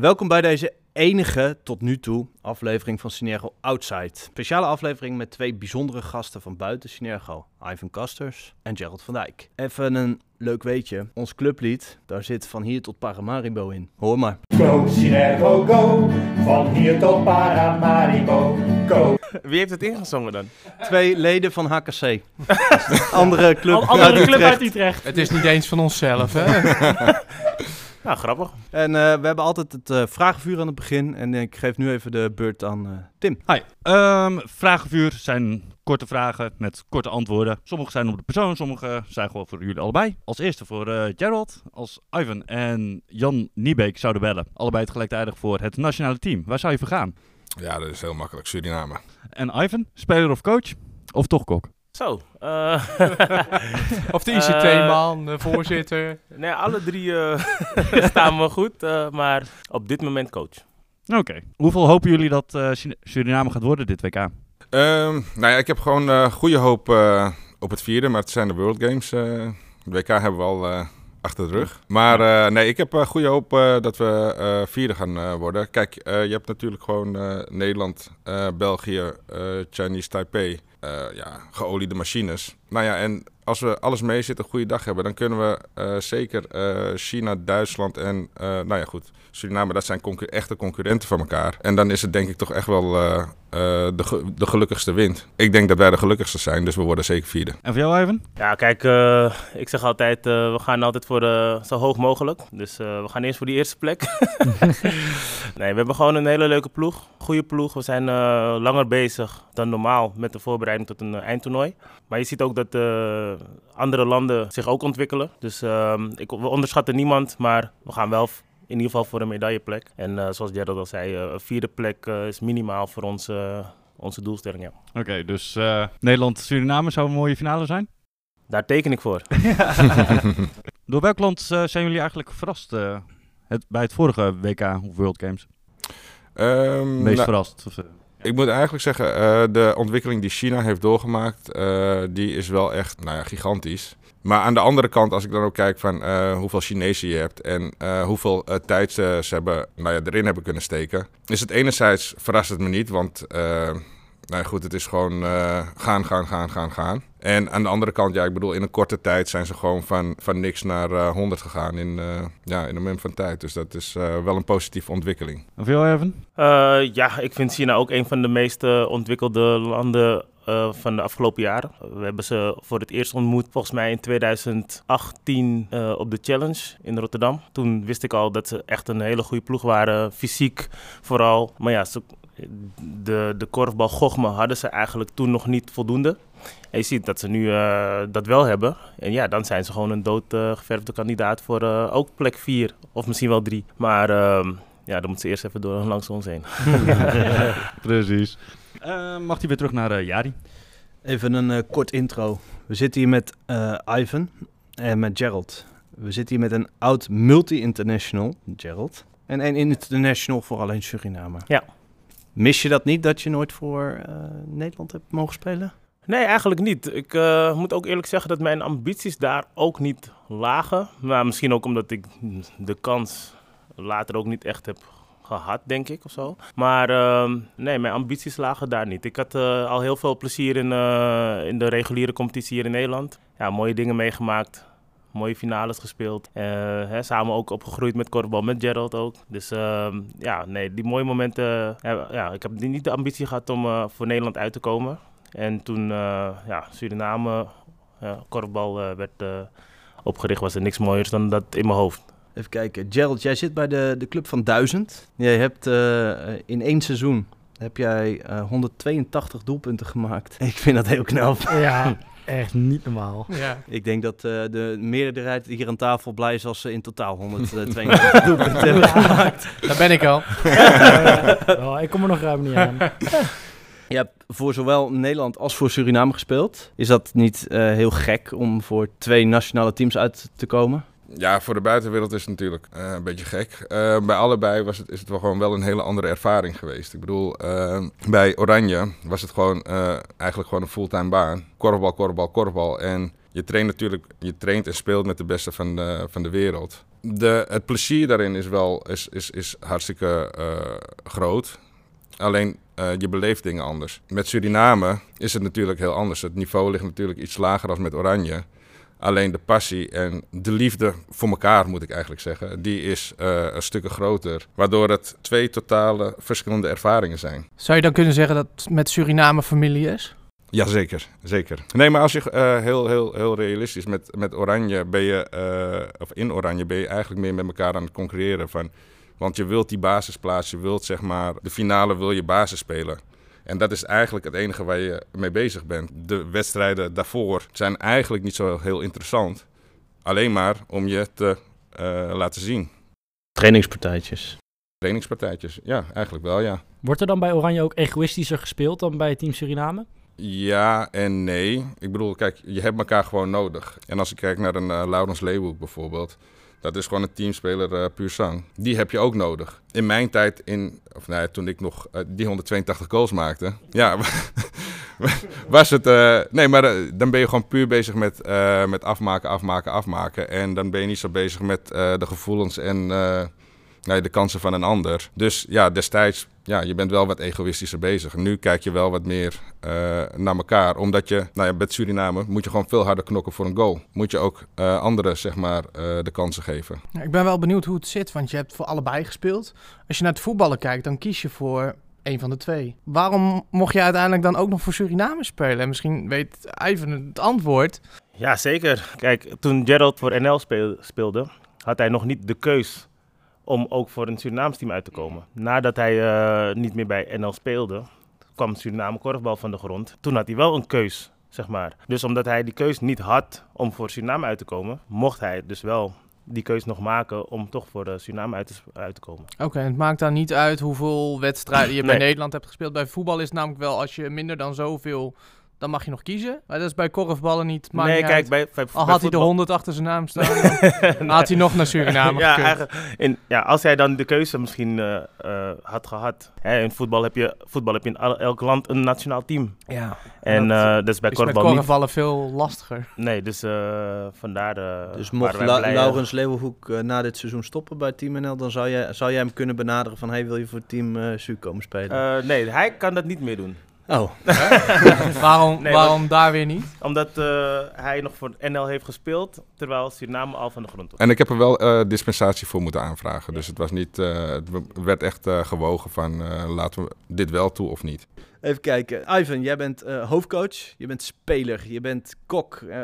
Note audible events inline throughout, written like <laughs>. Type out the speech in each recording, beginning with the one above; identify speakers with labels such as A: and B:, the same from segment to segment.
A: Welkom bij deze enige tot nu toe aflevering van Synergo Outside. Speciale aflevering met twee bijzondere gasten van buiten Synergo. Ivan Kasters en Gerald van Dijk. Even een leuk weetje. Ons clublied, daar zit van hier tot Paramaribo in. Hoor maar.
B: Go, Synergo, go. Van hier tot Paramaribo, go.
C: Wie heeft het ingezongen dan?
A: Twee leden van HKC. <laughs> Andere club
D: Al- andere
A: uit
D: club
A: Utrecht.
D: uit Utrecht.
E: Het is niet eens van onszelf, hè? <laughs>
C: Nou, grappig.
A: En eh, we hebben altijd het eh, vragenvuur aan het begin. En ik geef nu even de beurt aan eh, Tim.
F: Hi. Ehm vragenvuur zijn korte vragen met korte antwoorden. Sommige zijn op de persoon, sommige zijn gewoon voor jullie allebei. Als eerste voor eh, Gerald, als Ivan en Jan Niebeek zouden bellen. Allebei het gelijktijdig voor het nationale team. Waar zou je voor gaan?
G: Ja, dat is heel makkelijk. Suriname.
F: En Ivan, speler of coach? Of toch kok?
C: Zo. eh, <laughs>
E: Of de
C: Eh,
E: ICT-man, de voorzitter. <laughs>
C: nee, alle drie eh, <laughs> staan we goed, eh, maar op dit moment coach.
F: Oké. Hoeveel hopen jullie dat eh, Sur- Suriname gaat worden dit WK?
G: Ehm, nou ja, ik heb gewoon eh, goede hoop eh, op het vierde, maar het zijn de World Games. eh de WK hebben we al eh, achter de rug. Maar eh, nee, ik heb eh, goede hoop eh, dat we eh, vierde gaan eh, worden. Kijk, eh, je hebt natuurlijk gewoon eh, Nederland, eh, België, eh, Chinese Taipei. Eh, ja, geoliede machines. Nou ja, en als we alles mee zitten, een goede dag hebben, dan kunnen we eh, zeker eh, China, Duitsland en, nou ja, goed, Suriname, dat zijn echte concurrenten van elkaar. En dan is het denk ik toch echt wel eh, de, de gelukkigste wint. Ik denk dat wij de gelukkigste zijn, dus we worden zeker vierde.
F: En voor jou, Ivan?
C: Ja, kijk, eh, ik zeg altijd, eh, we gaan altijd voor de, zo hoog mogelijk. Dus eh, we gaan eerst voor die eerste plek. <laughs> nee, we hebben gewoon een hele leuke ploeg. Goede ploeg. We zijn eh, langer bezig dan normaal met de voorbereiding tot een eindtoernooi. Maar je ziet ook dat eh, andere landen zich ook ontwikkelen. Dus ehm, ik, we onderschatten niemand, maar we gaan wel in ieder geval voor een medailleplek. En eh, zoals Gerald al zei, eh, een vierde plek eh, is minimaal voor ons, eh, onze doelstelling. Ja.
F: Oké, dus eh, Nederland-Suriname zou een mooie finale zijn.
C: Daar teken ik voor. <laughs> <laughs>
F: Door welk land eh, zijn jullie eigenlijk verrast eh, het, bij het vorige WK of World Games?
G: Ehm,
F: Meest
G: nou,
F: verrast? Of,
G: Ik moet eigenlijk zeggen, eh, de ontwikkeling die China heeft doorgemaakt, eh, die is wel echt nou ja, gigantisch. Maar aan de andere kant, als ik dan ook kijk van eh, hoeveel Chinezen je hebt en eh, hoeveel eh, tijd ze, ze hebben, nou ja, erin hebben kunnen steken, is het enerzijds verrast het me niet, want eh, nou ja, goed, het is gewoon eh, gaan, gaan, gaan, gaan, gaan. En aan de andere kant, ja, ik bedoel, in een korte tijd zijn ze gewoon van, van niks naar eh 100 gegaan in, eh, ja, in een moment van tijd. Dus dat is eh, wel een positieve ontwikkeling.
F: en voor jou, Evan?
C: Eh, ja, ik vind China ook een van de meest ontwikkelde landen eh, van de afgelopen jaren. We hebben ze voor het eerst ontmoet, volgens mij in 2018 eh, op de Challenge in Rotterdam. Toen wist ik al dat ze echt een hele goede ploeg waren, fysiek vooral. Maar ja, ze, de, de korfbal Gochme hadden ze eigenlijk toen nog niet voldoende. En je ziet dat ze nu eh, dat wel hebben. En ja, dan zijn ze gewoon een doodgeverfde kandidaat voor eh, ook plek 4 of misschien wel 3. Maar ehm, ja, dan moeten ze eerst even door langs ons heen. <laughs> <laughs>
F: Precies. Eh, mag hij weer terug naar eh, Jari?
A: Even een eh, kort intro. We zitten hier met eh, Ivan en met Gerald. We zitten hier met een oud multi-international, Gerald. En een international voor alleen Suriname.
C: Ja.
A: Mis je dat niet, dat je nooit voor eh, Nederland hebt mogen spelen?
C: Nee, eigenlijk niet. Ik eh, moet ook eerlijk zeggen dat mijn ambities daar ook niet lagen. Maar misschien ook omdat ik de kans later ook niet echt heb gehad, denk ik, of zo. Maar ehm, nee, mijn ambities lagen daar niet. Ik had eh, al heel veel plezier in, eh, in de reguliere competitie hier in Nederland. Ja, mooie dingen meegemaakt. Mooie finales gespeeld. Eh, hè, samen ook opgegroeid met korfbal, met Gerald ook. Dus ehm, ja, nee, die mooie momenten. ja, ik heb niet de ambitie gehad om voor Nederland uit te komen. En toen ja, Suriname, korfbal werd opgericht, was er niks mooiers dan dat in mijn hoofd.
A: Even kijken. Gerald, jij zit bij de, de club van 1000. Jij hebt eh, eh, in één seizoen heb jij eh, 182 doelpunten gemaakt. <laughs> Ik vind dat heel knap.
D: Ja, <laughs> echt niet normaal.
E: Ja.
A: Ik denk dat eh, de meerderheid hier aan tafel blij is als ze in totaal 182 <laughs> doelpunten hebben gemaakt.
E: Daar ben ik al.
D: Oh, ik kom er nog ruim niet aan.
A: Je hebt voor zowel Nederland als voor Suriname gespeeld. Is dat niet eh, heel gek om voor twee nationale teams uit te komen?
G: Ja, voor de buitenwereld is het natuurlijk eh, een beetje gek. Eh, bij allebei was het, is het wel gewoon wel een hele andere ervaring geweest. Ik bedoel, eh, bij Oranje was het gewoon eigenlijk gewoon een fulltime baan. Korfbal, korfbal, korfbal. En je traint natuurlijk, je traint en speelt met de beste van de, van de wereld. de, het plezier daarin is wel is, is, is hartstikke groot. Alleen je beleeft dingen anders. Met Suriname is het natuurlijk heel anders. Het niveau ligt natuurlijk iets lager dan met Oranje. Alleen de passie en de liefde voor elkaar, moet ik eigenlijk zeggen, die is eh, een stuk groter. Waardoor het twee totale verschillende ervaringen zijn.
E: Zou je dan kunnen zeggen dat het met Suriname familie is?
G: Jazeker, zeker. Nee, maar als je eh, heel, heel, heel realistisch met, met Oranje ben je, eh, of in Oranje ben je eigenlijk meer met elkaar aan het concurreren. Van, want je wilt die basisplaats, je wilt zeg maar, de finale wil je basis spelen. En dat is eigenlijk het enige waar je mee bezig bent. De wedstrijden daarvoor zijn eigenlijk niet zo heel interessant. Alleen maar om je te eh, laten zien.
A: Trainingspartijtjes.
G: Trainingspartijtjes, ja, eigenlijk wel, ja.
D: Wordt er dan bij Oranje ook egoïstischer gespeeld dan bij Team Suriname?
G: Ja en nee. Ik bedoel, kijk, je hebt elkaar gewoon nodig. En als ik kijk naar een uh, Laurens Leeuwenhoek bijvoorbeeld... Dat is gewoon een teamspeler uh, puur zang. Die heb je ook nodig. In mijn tijd, in, of nee, toen ik nog uh, die 182 goals maakte, ja, <laughs> was het. Uh, nee, maar dan ben je gewoon puur bezig met, met afmaken, afmaken, afmaken. En dan ben je niet zo bezig met de gevoelens en nee, de kansen van een ander. Dus ja, destijds, ja, je bent wel wat egoïstischer bezig. Nu kijk je wel wat meer uh, naar elkaar. Omdat je, nou ja, met Suriname moet je gewoon veel harder knokken voor een goal. Moet je ook uh, anderen, zeg maar, uh, de kansen geven.
E: Ja, ik ben wel benieuwd hoe het zit, want je hebt voor allebei gespeeld. Als je naar het voetballen kijkt, dan kies je voor een van de twee. Waarom mocht je uiteindelijk dan ook nog voor Suriname spelen? En misschien weet Ivan het antwoord.
C: Ja, zeker. Kijk, toen Gerald voor NL speelde, had hij nog niet de keus om ook voor een Surinaams team uit te komen. Nadat hij uh, niet meer bij NL speelde, kwam Suriname korfbal van de grond. Toen had hij wel een keus, zeg maar. Dus omdat hij die keus niet had om voor Suriname uit te komen, mocht hij dus wel die keus nog maken om toch voor de Suriname uit te, uit te komen.
E: Oké, okay, het maakt dan niet uit hoeveel wedstrijden je nee. bij Nederland hebt gespeeld. Bij voetbal is het namelijk wel als je minder dan zoveel dan mag je nog kiezen. Maar dat is bij korfballen niet.
C: Nee, niet kijk, bij, bij,
E: Al had hij de 100 achter zijn naam <laughs> staan, dan had hij nog naar Suriname
C: ja, in, ja, als hij dan de keuze misschien uh, uh, had gehad. Hè, in voetbal heb je, voetbal heb je in elk land een nationaal team.
E: Ja.
C: En dat, uh, dat is bij
E: is
C: korfbal
E: met korfballen veel lastiger.
C: Nee, dus vandaar.
A: dus mocht La Laurens Leeuwenhoek na dit seizoen stoppen bij Team NL, dan zou jij, zou jij hem kunnen benaderen van: hey, wil je voor Team Su komen spelen?
C: nee, hij kan dat niet meer doen.
A: Oh. <laughs>
E: waarom nee, waarom maar, daar weer niet?
C: Omdat uh, hij nog voor NL heeft gespeeld, terwijl Suriname al van de grond was.
G: En ik heb er wel uh, dispensatie voor moeten aanvragen. Dus het was niet, uh, het werd echt gewogen van laten we dit wel toe of niet.
A: Even kijken. Ivan, jij bent uh, hoofdcoach, je bent speler, je bent kok. Uh,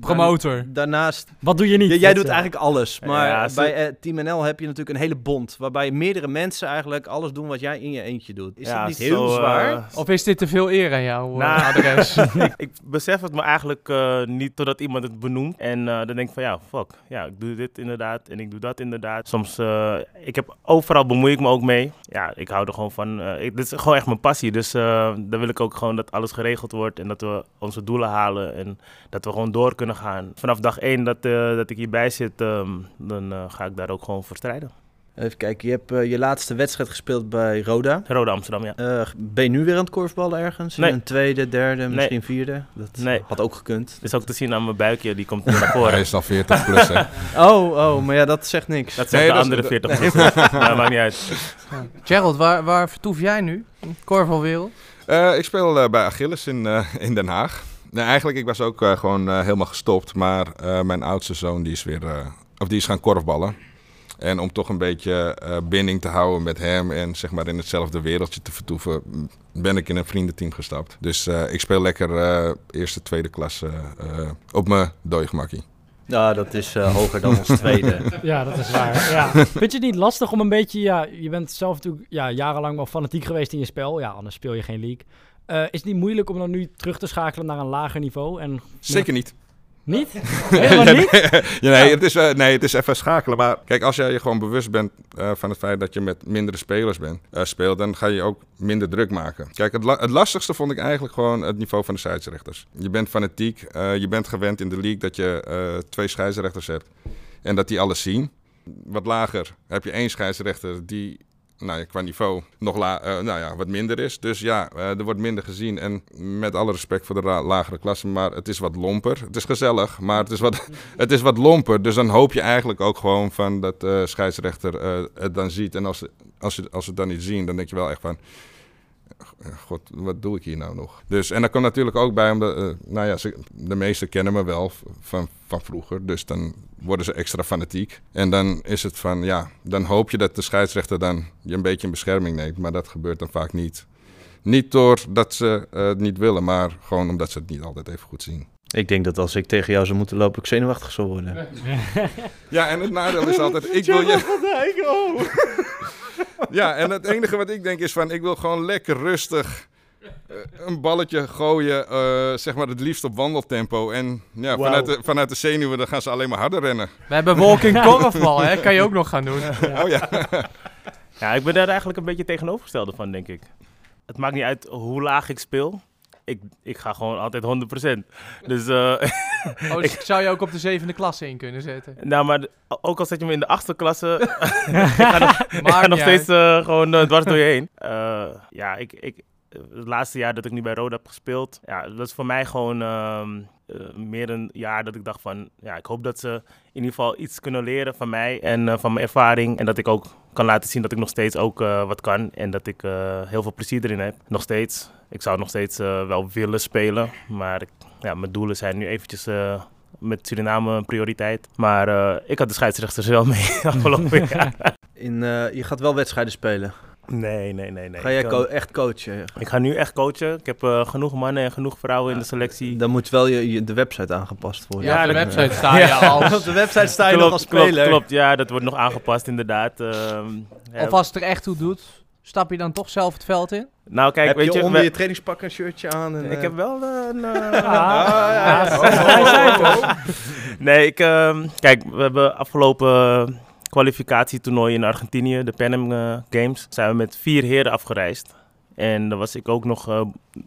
E: Promotor.
A: Daarnaast...
D: Wat doe je niet?
A: jij doet eigenlijk alles. Maar ja, bij uh, Team NL heb je natuurlijk een hele bond... waarbij meerdere mensen eigenlijk alles doen wat jij in je eentje doet. Is ja, dat niet heel zo, zwaar?
E: of is dit te veel eer aan jouw
C: nou,
E: adres? <laughs>
C: ik, ik, besef het me eigenlijk niet totdat iemand het benoemt. En dan denk ik van ja, fuck. Ja, ik doe dit inderdaad en ik doe dat inderdaad. Soms, ik heb overal bemoei ik me ook mee. Ja, ik hou er gewoon van... Ik, dit is gewoon echt mijn passie, dus... Uh, dan wil ik ook gewoon dat alles geregeld wordt en dat we onze doelen halen en dat we gewoon door kunnen gaan. Vanaf dag één dat, uh, dat ik hierbij zit, um, dan uh, ga ik daar ook gewoon voor strijden.
A: Even kijken, je hebt uh, je laatste wedstrijd gespeeld bij Roda.
C: Roda Amsterdam, ja.
A: Uh, ben je nu weer aan het korfballen ergens?
C: Nee.
A: In een tweede, derde, misschien
C: nee.
A: vierde? Dat
C: nee.
A: had ook gekund.
C: Het is ook te zien aan mijn buikje, die komt naar voren.
G: Hij is al 40 plus, hè? <laughs>
A: oh, oh, maar ja, dat zegt niks.
C: Dat zegt nee, de andere 40 plus. <laughs> nou, maakt niet uit.
E: Gerald, waar, waar vertoef jij nu? Korfbalwereld?
G: Uh, ik speel uh, bij Achilles in, uh, in Den Haag. Nee, eigenlijk, ik was ook gewoon helemaal gestopt. Maar mijn oudste zoon die is weer of die is gaan korfballen. En om toch een beetje binding te houden met hem en zeg maar in hetzelfde wereldje te vertoeven, ben ik in een vriendenteam gestapt. Dus ik speel lekker eerste, tweede klasse op mijn dooigemakkie.
A: Ja, dat is uh, hoger dan ons tweede. <laughs>
D: ja, dat is waar. Ja. <laughs> Vind je het niet lastig om een beetje, ja, je bent zelf natuurlijk ja, jarenlang wel fanatiek geweest in je spel. Ja, anders speel je geen league. Uh, is het niet moeilijk om dan nu terug te schakelen naar een lager niveau? En
G: Zeker niet.
D: Niet? <laughs> Helemaal niet?
G: ja, nee, <laughs> het is, uh, nee, het is even schakelen. Maar kijk, als jij je gewoon bewust bent uh, van het feit dat je met mindere spelers bent, uh, speelt, dan ga je ook minder druk maken. Kijk, het, la het lastigste vond ik eigenlijk gewoon het niveau van de scheidsrechters. Je bent fanatiek, je bent gewend in de league dat je twee scheidsrechters hebt en dat die alles zien. Wat lager heb je één scheidsrechter die nou qua niveau nog la, eh, nou ja, wat minder is. Dus ja, eh, er wordt minder gezien. En met alle respect voor de lagere klassen, maar het is wat lomper. Het is gezellig, maar het is wat, <laughs> het is wat lomper. Dus dan hoop je eigenlijk ook gewoon van dat de scheidsrechter het dan ziet. En als, als, als ze het dan niet zien, dan denk je wel echt van... God, wat doe ik hier nou nog? Dus, en dat komt natuurlijk ook bij, omdat, eh, nou ja, ze, de meesten kennen me wel van, van vroeger. Dus dan worden ze extra fanatiek. En dan is het van, ja, dan hoop je dat de scheidsrechter dan je een beetje in bescherming neemt. Maar dat gebeurt dan vaak niet. Niet doordat ze eh, het niet willen, maar gewoon omdat ze het niet altijd even goed zien.
A: Ik denk dat als ik tegen jou zou moeten lopen, ik zenuwachtig zou worden.
G: Ja, en het nadeel is altijd, ik wil je... Ja, en het enige wat ik denk is van, ik wil gewoon lekker rustig eh, een balletje gooien, eh, zeg maar het liefst op wandeltempo. En ja, vanuit de, vanuit de zenuwen dan gaan ze alleen maar harder rennen.
E: We hebben walking korfbal, hè? Kan je ook nog gaan doen. <laughs>
G: Oh ja.
C: Ja, ik ben daar eigenlijk een beetje tegenovergestelde van, denk ik. Het maakt niet uit hoe laag ik speel. Ik, ik ga gewoon altijd 100%. Dus, eh, <laughs>
E: Oh, dus zou je ook op de zevende klasse in kunnen zetten?
C: nou, maar ook al zet je me in de achtste klasse, <laughs> <laughs> ik ga nog, ik ga nog steeds eh, gewoon eh, dwars door je heen. Ja, ik, ik, het laatste jaar dat ik nu bij Roda heb gespeeld, ja, dat is voor mij gewoon ehm, eh, meer een jaar dat ik dacht van, ja, ik hoop dat ze in ieder geval iets kunnen leren van mij en eh, van mijn ervaring. En dat ik ook kan laten zien dat ik nog steeds ook eh, wat kan en dat ik heel veel plezier erin heb. Nog steeds. Ik zou nog steeds wel willen spelen, maar ik, ja, mijn doelen zijn nu eventjes... met Suriname een prioriteit. Maar ik had de scheidsrechters wel mee <laughs> afgelopen <laughs> jaar.
A: In, je gaat wel wedstrijden spelen.
C: Nee, nee, nee. nee.
A: Ga jij
C: ik,
A: co-
C: kan-
A: echt coachen?
C: ik ga nu echt coachen. Ik heb eh, genoeg mannen en genoeg vrouwen in de selectie.
A: Dan moet wel je, je- de website aangepast worden.
E: Ja, <laughs> op de website sta je als...
A: Op de website sta je nog als
C: klopt,
A: speler.
C: klopt, ja, dat wordt nog aangepast inderdaad. Ehm, ja.
E: Of als het er echt toe doet, stap je dan toch zelf het veld in?
C: nou, kijk,
A: heb
C: weet
A: je
C: je,
A: onder
C: we-
A: je trainingspak een shirtje aan? En,
C: ik
A: eh,
C: heb wel een. eh, <laughs>
A: Ah, ja.
D: Ja,
A: Oh,
D: hij zei het
A: oh, oh.
C: Nee, ik, ehm, kijk, we hebben afgelopen kwalificatietoernooi in Argentinië, de Pan Am eh, Games, zijn we met vier heren afgereisd. En dan was ik ook nog eh,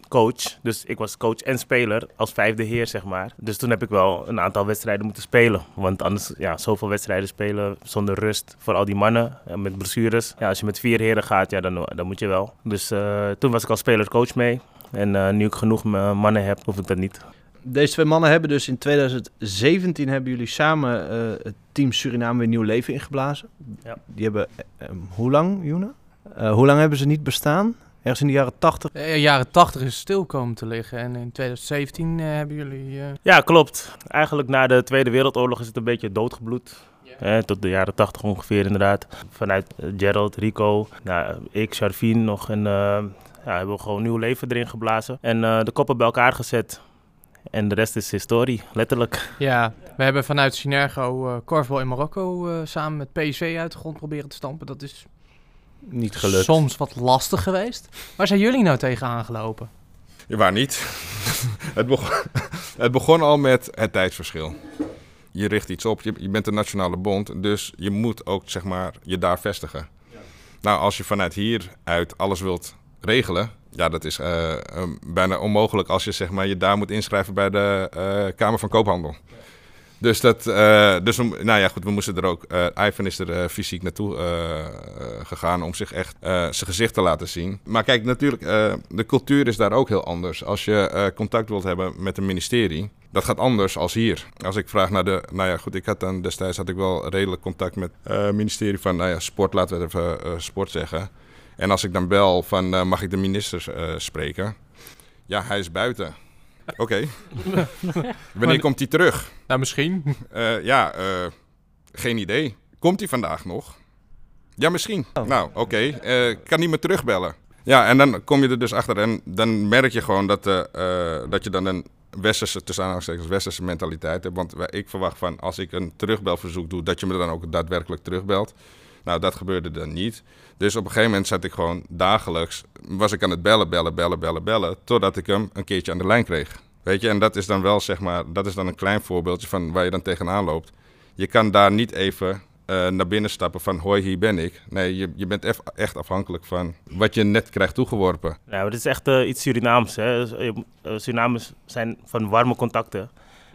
C: coach. Dus ik was coach en speler als vijfde heer, zeg maar. Dus toen heb ik wel een aantal wedstrijden moeten spelen. Want anders, ja, zoveel wedstrijden spelen zonder rust voor al die mannen eh, met blessures. Ja, als je met vier heren gaat, ja, dan, dan moet je wel. Dus toen was ik als speler coach mee. En nu ik genoeg mannen heb, hoef ik dat niet.
A: Deze twee mannen hebben dus in 2017 hebben jullie samen eh, het team Suriname weer nieuw leven ingeblazen.
C: Ja.
A: Die hebben, eh, eh, hoe lang, Joena? Eh, hoe lang hebben ze niet bestaan? Ergens in de jaren 80.
E: Eh, jaren 80 is stil komen te liggen en in 2017 eh, hebben jullie... eh,
C: Ja, klopt. Eigenlijk na de Tweede Wereldoorlog is het een beetje doodgebloed. Eh, tot de jaren 80 ongeveer inderdaad. Vanuit Gerald, Rico, nou, ik, Charvin nog. En eh, ja, hebben we gewoon nieuw leven erin geblazen. En eh, de koppen bij elkaar gezet. En de rest is historie, letterlijk.
E: Ja, we hebben vanuit Synergo eh korfbal in Marokko eh, samen met PSV uit de grond proberen te stampen. Dat is
A: Niet gelukt.
E: soms wat lastig geweest. Waar zijn jullie nou tegen aangelopen?
G: Je waar niet. <laughs> het, begon, <laughs> het begon al met het tijdsverschil. Je richt iets op, je, je bent een nationale bond, dus je moet ook zeg maar, je daar vestigen. Nou, als je vanuit hier uit alles wilt regelen, ja, dat is eh, eh, bijna onmogelijk als je zeg maar, je daar moet inschrijven bij de eh, Kamer van Koophandel. Dus, dat, dus we, nou ja, goed, we moesten er ook. eh Ivan is er fysiek naartoe gegaan om zich echt zijn gezicht te laten zien. Maar kijk, natuurlijk, de cultuur is daar ook heel anders. Als je contact wilt hebben met een ministerie, dat gaat anders als hier. Als ik vraag naar de. Nou ja, goed, ik had dan destijds had ik wel redelijk contact met het ministerie van nou ja, sport, laten we het even sport zeggen. En als ik dan bel van eh, mag ik de minister eh, spreken? Ja, hij is buiten. Oké. <laughs> Wanneer komt hij terug?
E: Nou, misschien.
G: Eh, ja, eh, geen idee. Komt hij vandaag nog? Ja, misschien.
A: Oh.
G: Nou, oké. Eh, kan niet meer terugbellen. Ja, en dan kom je er dus achter. En dan merk je gewoon dat, dat je dan een westerse, tussen aanhalingstekens, westerse mentaliteit hebt. Want ik verwacht van, als ik een terugbelverzoek doe, dat je me dan ook daadwerkelijk terugbelt. Nou, dat gebeurde dan niet. Dus op een gegeven moment zat ik gewoon dagelijks, was ik aan het bellen, bellen, bellen, bellen, bellen, totdat ik hem een keertje aan de lijn kreeg. Weet je, en dat is dan wel, zeg maar, dat is dan een klein voorbeeldje van waar je dan tegenaan loopt. Je kan daar niet even eh, naar binnen stappen van, hoi, hier ben ik. Nee, je, je bent echt afhankelijk van wat je net krijgt toegeworpen.
C: Nou, het is echt eh, iets Surinaams. Hè. Dus, eh, Surinamers zijn van warme contacten.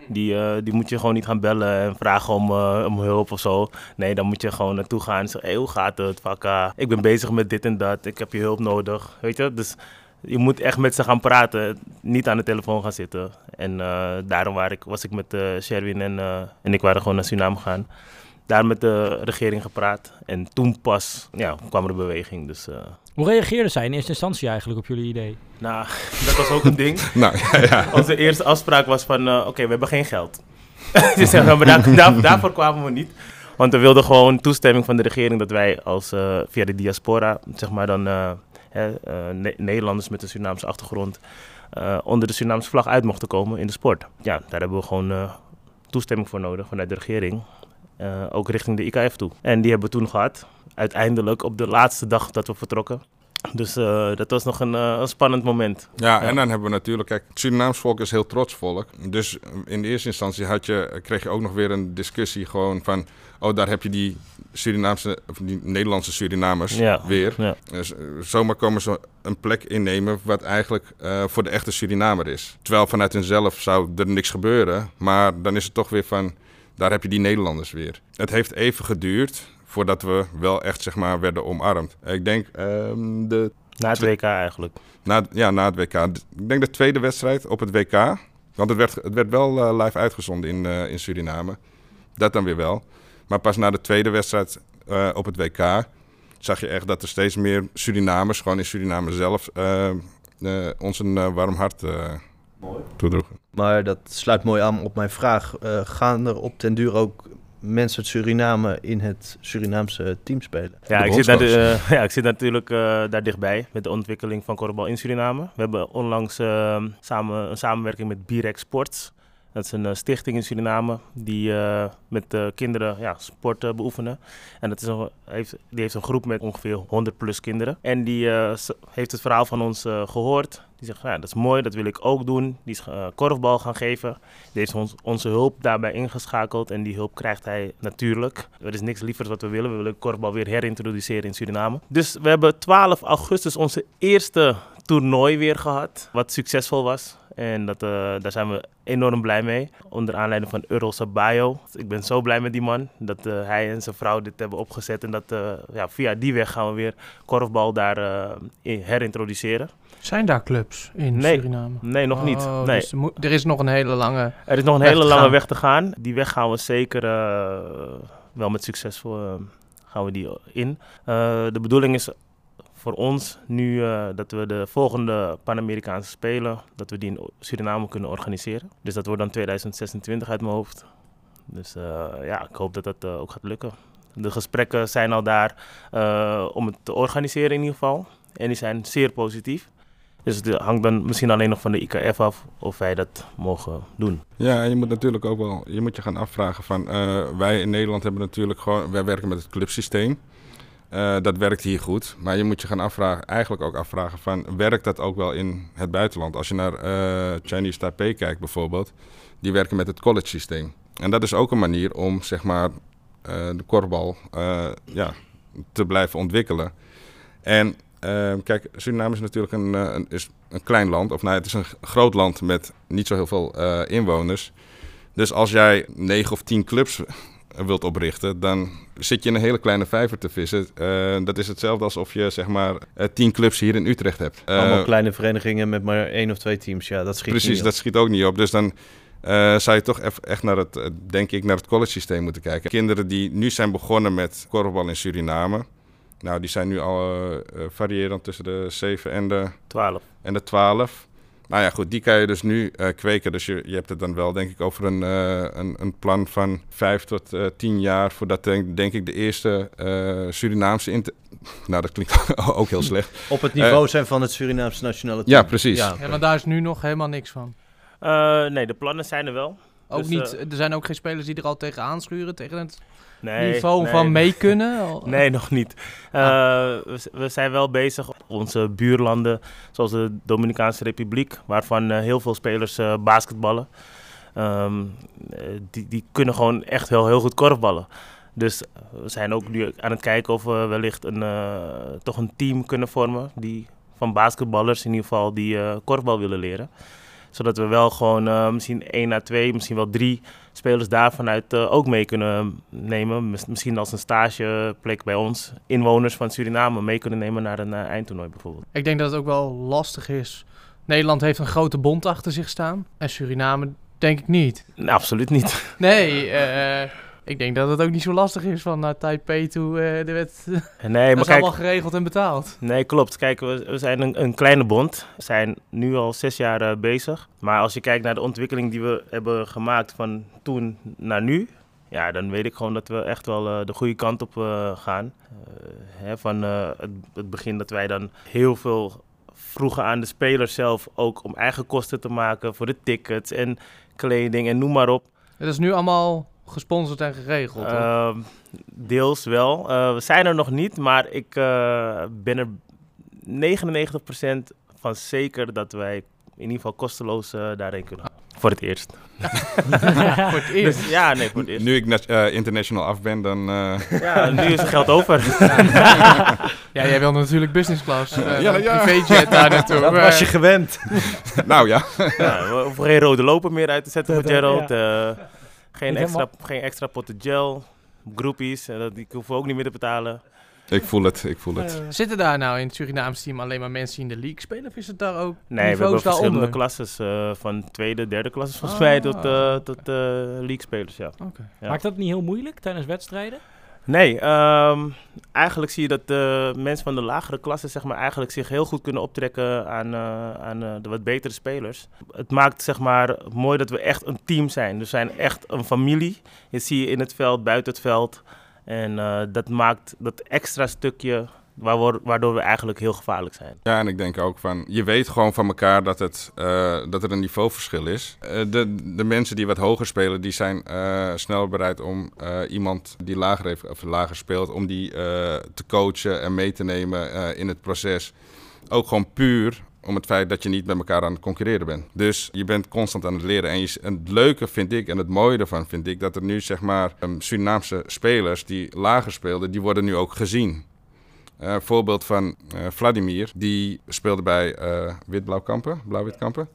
C: Die, eh, die moet je gewoon niet gaan bellen en vragen om, eh, om hulp of zo. Nee, dan moet je gewoon naartoe gaan en zeggen: hoe gaat het? Vakka, ik ben bezig met dit en dat. Ik heb je hulp nodig. Weet je? Dus je moet echt met ze gaan praten. Niet aan de telefoon gaan zitten. En eh, daarom waar ik, was ik met Sherwin en, en ik waren gewoon naar Suriname gegaan. Daar met de regering gepraat. En toen pas ja, kwam er een beweging. Dus eh,
D: Hoe reageerden zij in eerste instantie eigenlijk op jullie idee?
C: nou, <laughs> dat was ook een ding. <laughs>
G: Nou, ja, ja.
C: Onze eerste afspraak was van, eh, oké, we hebben geen geld. Ze zeggen, maar daar, daar- daarvoor kwamen we niet. Want we wilden gewoon toestemming van de regering dat wij als, eh, via de diaspora, zeg maar dan eh, hè, eh, Ne- Nederlanders met een Surinaamse achtergrond, eh, onder de Surinaamse vlag uit mochten komen in de sport. Ja, daar hebben we gewoon eh, toestemming voor nodig vanuit de regering. Eh, ook richting de IKF toe. En die hebben we toen gehad. Uiteindelijk op de laatste dag dat we vertrokken. Dus eh, dat was nog een, eh, een spannend moment.
G: Ja,
C: Ja.
G: en dan hebben we natuurlijk, kijk, het Surinaams volk is heel trots volk. Dus in de eerste instantie had je, kreeg je ook nog weer een discussie gewoon van, oh daar heb je die Surinaamse, of die Nederlandse Surinamers
C: Ja.
G: weer.
C: Ja.
G: Dus, zomaar komen ze een plek innemen wat eigenlijk voor de echte Surinamer is. Terwijl vanuit hunzelf zou er niks gebeuren, maar dan is het toch weer van, daar heb je die Nederlanders weer. Het heeft even geduurd voordat we wel echt, zeg maar, werden omarmd. Ik denk, ehm, de
C: Na het WK eigenlijk.
G: na, ja, na het WK. Ik denk de tweede wedstrijd op het WK. Want het werd, het werd wel eh, live uitgezonden in, eh, in Suriname. Dat dan weer wel. Maar pas na de tweede wedstrijd eh, op het WK zag je echt dat er steeds meer Surinamers, gewoon in Suriname zelf, ons een warm hart toedroegen.
A: Maar dat sluit mooi aan op mijn vraag. Eh, gaan er op den duur ook mensen uit Suriname in het Surinaamse team spelen?
C: Ja,
G: De
C: ik zit, eh, <laughs> ja, ik zit natuurlijk eh, daar dichtbij met de ontwikkeling van korfbal in Suriname. We hebben onlangs eh, samen, een samenwerking met Birek Sports. Dat is een eh, stichting in Suriname die eh, met eh, kinderen ja, sport beoefenen. En dat is een, heeft, die heeft een groep met ongeveer 100 plus kinderen. En die heeft het verhaal van ons eh, gehoord. Die zegt, ja, dat is mooi, dat wil ik ook doen. Die is korfbal gaan geven. Die heeft onze hulp daarbij ingeschakeld. En die hulp krijgt hij natuurlijk. Er is niks lievers wat we willen. We willen korfbal weer herintroduceren in Suriname. Dus we hebben 12 augustus onze eerste toernooi weer gehad. Wat succesvol was. En dat, eh, daar zijn we enorm blij mee. Onder aanleiding van Earl Sabayo. Ik ben zo blij met die man. Dat eh, hij en zijn vrouw dit hebben opgezet. En dat eh, ja, via die weg gaan we weer korfbal daar in herintroduceren.
E: Zijn daar clubs in
C: Nee.
E: Suriname?
C: Nee, nog niet.
E: Oh,
C: Nee.
E: dus er, moet- er is nog een hele lange...
C: Er is nog een hele lange
E: gaan.
C: weg te gaan. Die weg gaan we zeker wel met succes voor, gaan we die in. De bedoeling is voor ons nu eh, dat we de volgende Pan-Amerikaanse Spelen, dat we die in Suriname kunnen organiseren. Dus dat wordt dan 2026 uit mijn hoofd. Dus eh, ja, ik hoop dat dat eh, ook gaat lukken. De gesprekken zijn al daar om het te organiseren in ieder geval. En die zijn zeer positief. Dus het hangt dan misschien alleen nog van de IKF af of wij dat mogen doen.
G: Ja, je moet natuurlijk ook wel, je moet je gaan afvragen van, wij in Nederland hebben natuurlijk gewoon, wij werken met het clubsysteem. Eh, dat werkt hier goed, maar je moet je gaan afvragen, eigenlijk ook afvragen van, werkt dat ook wel in het buitenland? Als je naar eh, Chinese Taipei kijkt bijvoorbeeld, die werken met het college systeem. En dat is ook een manier om, zeg maar, eh, de korfbal eh, ja, te blijven ontwikkelen. En kijk, Suriname is natuurlijk een, is een klein land, of nou, het is een groot land met niet zo heel veel inwoners. Dus als jij negen of tien clubs wilt oprichten, dan zit je in een hele kleine vijver te vissen. Eh, dat is hetzelfde alsof je zeg maar eh, tien clubs hier in Utrecht hebt. Eh,
A: Allemaal kleine verenigingen met maar één of twee teams. Ja, dat schiet
G: Precies,
A: niet op.
G: dat schiet ook niet op. Dus dan eh, zou je toch echt naar het, eh, denk ik, naar het college systeem moeten kijken. Kinderen die nu zijn begonnen met korfbal in Suriname. Nou, die zijn nu al eh, eh, variërend tussen de 7 en de
C: 12.
G: en de 12. Nou ja, goed, die kan je dus nu eh, kweken. Dus je, je hebt het dan wel, denk ik, over een, eh, een, een plan van 5 tot eh 10 jaar. Voordat, denk, denk ik, de eerste eh, Surinaamse. Inter <laughs> nou, dat klinkt <laughs> ook heel slecht.
A: Op het niveau zijn van het Surinaamse nationale team.
G: Ja, precies.
A: Ja,
E: Ja, maar daar is nu nog helemaal niks van.
C: Eh, nee, de plannen zijn er wel.
E: Ook
C: Dus,
E: niet, er zijn ook geen spelers die er al tegen aanschuren, tegen het
C: Nee,
E: niveau
C: nee.
E: van mee kunnen. <laughs>
C: Nee, nog niet. Eh, we, zijn wel bezig. Onze buurlanden, zoals de Dominicaanse Republiek, waarvan eh, heel veel spelers eh, basketballen. ehm, eh, die, die kunnen gewoon echt heel, heel goed korfballen. Dus we zijn ook nu aan het kijken of we wellicht een, toch een team kunnen vormen. Die, van basketballers in ieder geval die korfbal willen leren. Zodat we wel gewoon misschien één à twee, misschien wel drie spelers daar vanuit eh, ook mee kunnen nemen. Mis- misschien als een stageplek bij ons. Inwoners van Suriname mee kunnen nemen naar een eh, eindtoernooi bijvoorbeeld.
E: Ik denk dat het ook wel lastig is. Nederland heeft een grote bond achter zich staan. En Suriname denk ik niet.
C: Absoluut niet.
E: Nee, <laughs> eh, ik denk dat het ook niet zo lastig is van naar Taipei toe. eh de wet, <laughs>
C: Nee,
E: dat
C: maar
E: is
C: kijk,
E: allemaal geregeld en betaald.
C: Nee, klopt. Kijk, we, we zijn een, een kleine bond. We zijn nu al zes jaar eh, bezig. Maar als je kijkt naar de ontwikkeling die we hebben gemaakt van toen naar nu... Ja, dan weet ik gewoon dat we echt wel eh, de goede kant op eh, gaan. Eh, hè, van eh, het, het begin dat wij dan heel veel vroegen aan de spelers zelf... ook om eigen kosten te maken voor de tickets en kleding en noem maar op.
E: Het is nu allemaal gesponsord en geregeld.
C: Ehm, deels wel. Eh, we zijn er nog niet, maar ik eh, ben er 99% van zeker dat wij in ieder geval kosteloos eh, daarheen kunnen. Voor het eerst. <laughs>
E: Voor het eerst.
C: Dus, ja, nee, voor het eerst.
G: Nu ik eh, international af ben, dan... eh, <laughs>
C: Ja, nu is er geld over.
E: Ja, jij wil natuurlijk business class. eh,
G: Ja, ja.
E: Privéjet daar naartoe.
A: Dat was je gewend.
G: nou ja,
C: ja, we hoeven geen rode loper meer uit te zetten voor Gerald. Eh, geen, extra,
D: helemaal-
C: geen extra potten gel. Groepies, eh, dat die hoeven we ook niet meer te betalen.
G: ik voel het, ik voel het.
E: Zitten daar nou in het Surinaamse team alleen maar mensen die in de league spelen? Of is het daar ook
C: Nee, we hebben verschillende klasses. eh, van tweede, derde klasses volgens
E: Ah.
C: mij tot, eh tot eh league spelers, ja.
E: Oké.
C: Ja.
D: Maakt dat niet heel moeilijk tijdens wedstrijden?
C: Nee, ehm, eigenlijk zie je dat de mensen van de lagere klassen zeg maar, eigenlijk zich heel goed kunnen optrekken aan, eh, aan eh, de wat betere spelers. Het maakt zeg maar, mooi dat we echt een team zijn. We zijn echt een familie. Je zie je in het veld, buiten het veld. En eh, dat maakt dat extra stukje waardoor, we eigenlijk heel gevaarlijk zijn.
G: Ja, en ik denk ook van, je weet gewoon van elkaar dat, het, eh, dat er een niveauverschil is. Eh, de, de mensen die wat hoger spelen, die zijn eh, sneller bereid om iemand die lager, heeft, of lager speelt, om die te coachen en mee te nemen in het proces. Ook gewoon puur om het feit dat je niet met elkaar aan het concurreren bent. Dus je bent constant aan het leren. En, je, en het leuke vind ik, en het mooie ervan vind ik, dat er nu zeg maar um, Surinaamse spelers die lager speelden, die worden nu ook gezien. Een voorbeeld van eh, Vladimir, die speelde bij eh Wit-Blauw-Kampen, Blauw-Wit-Kampen.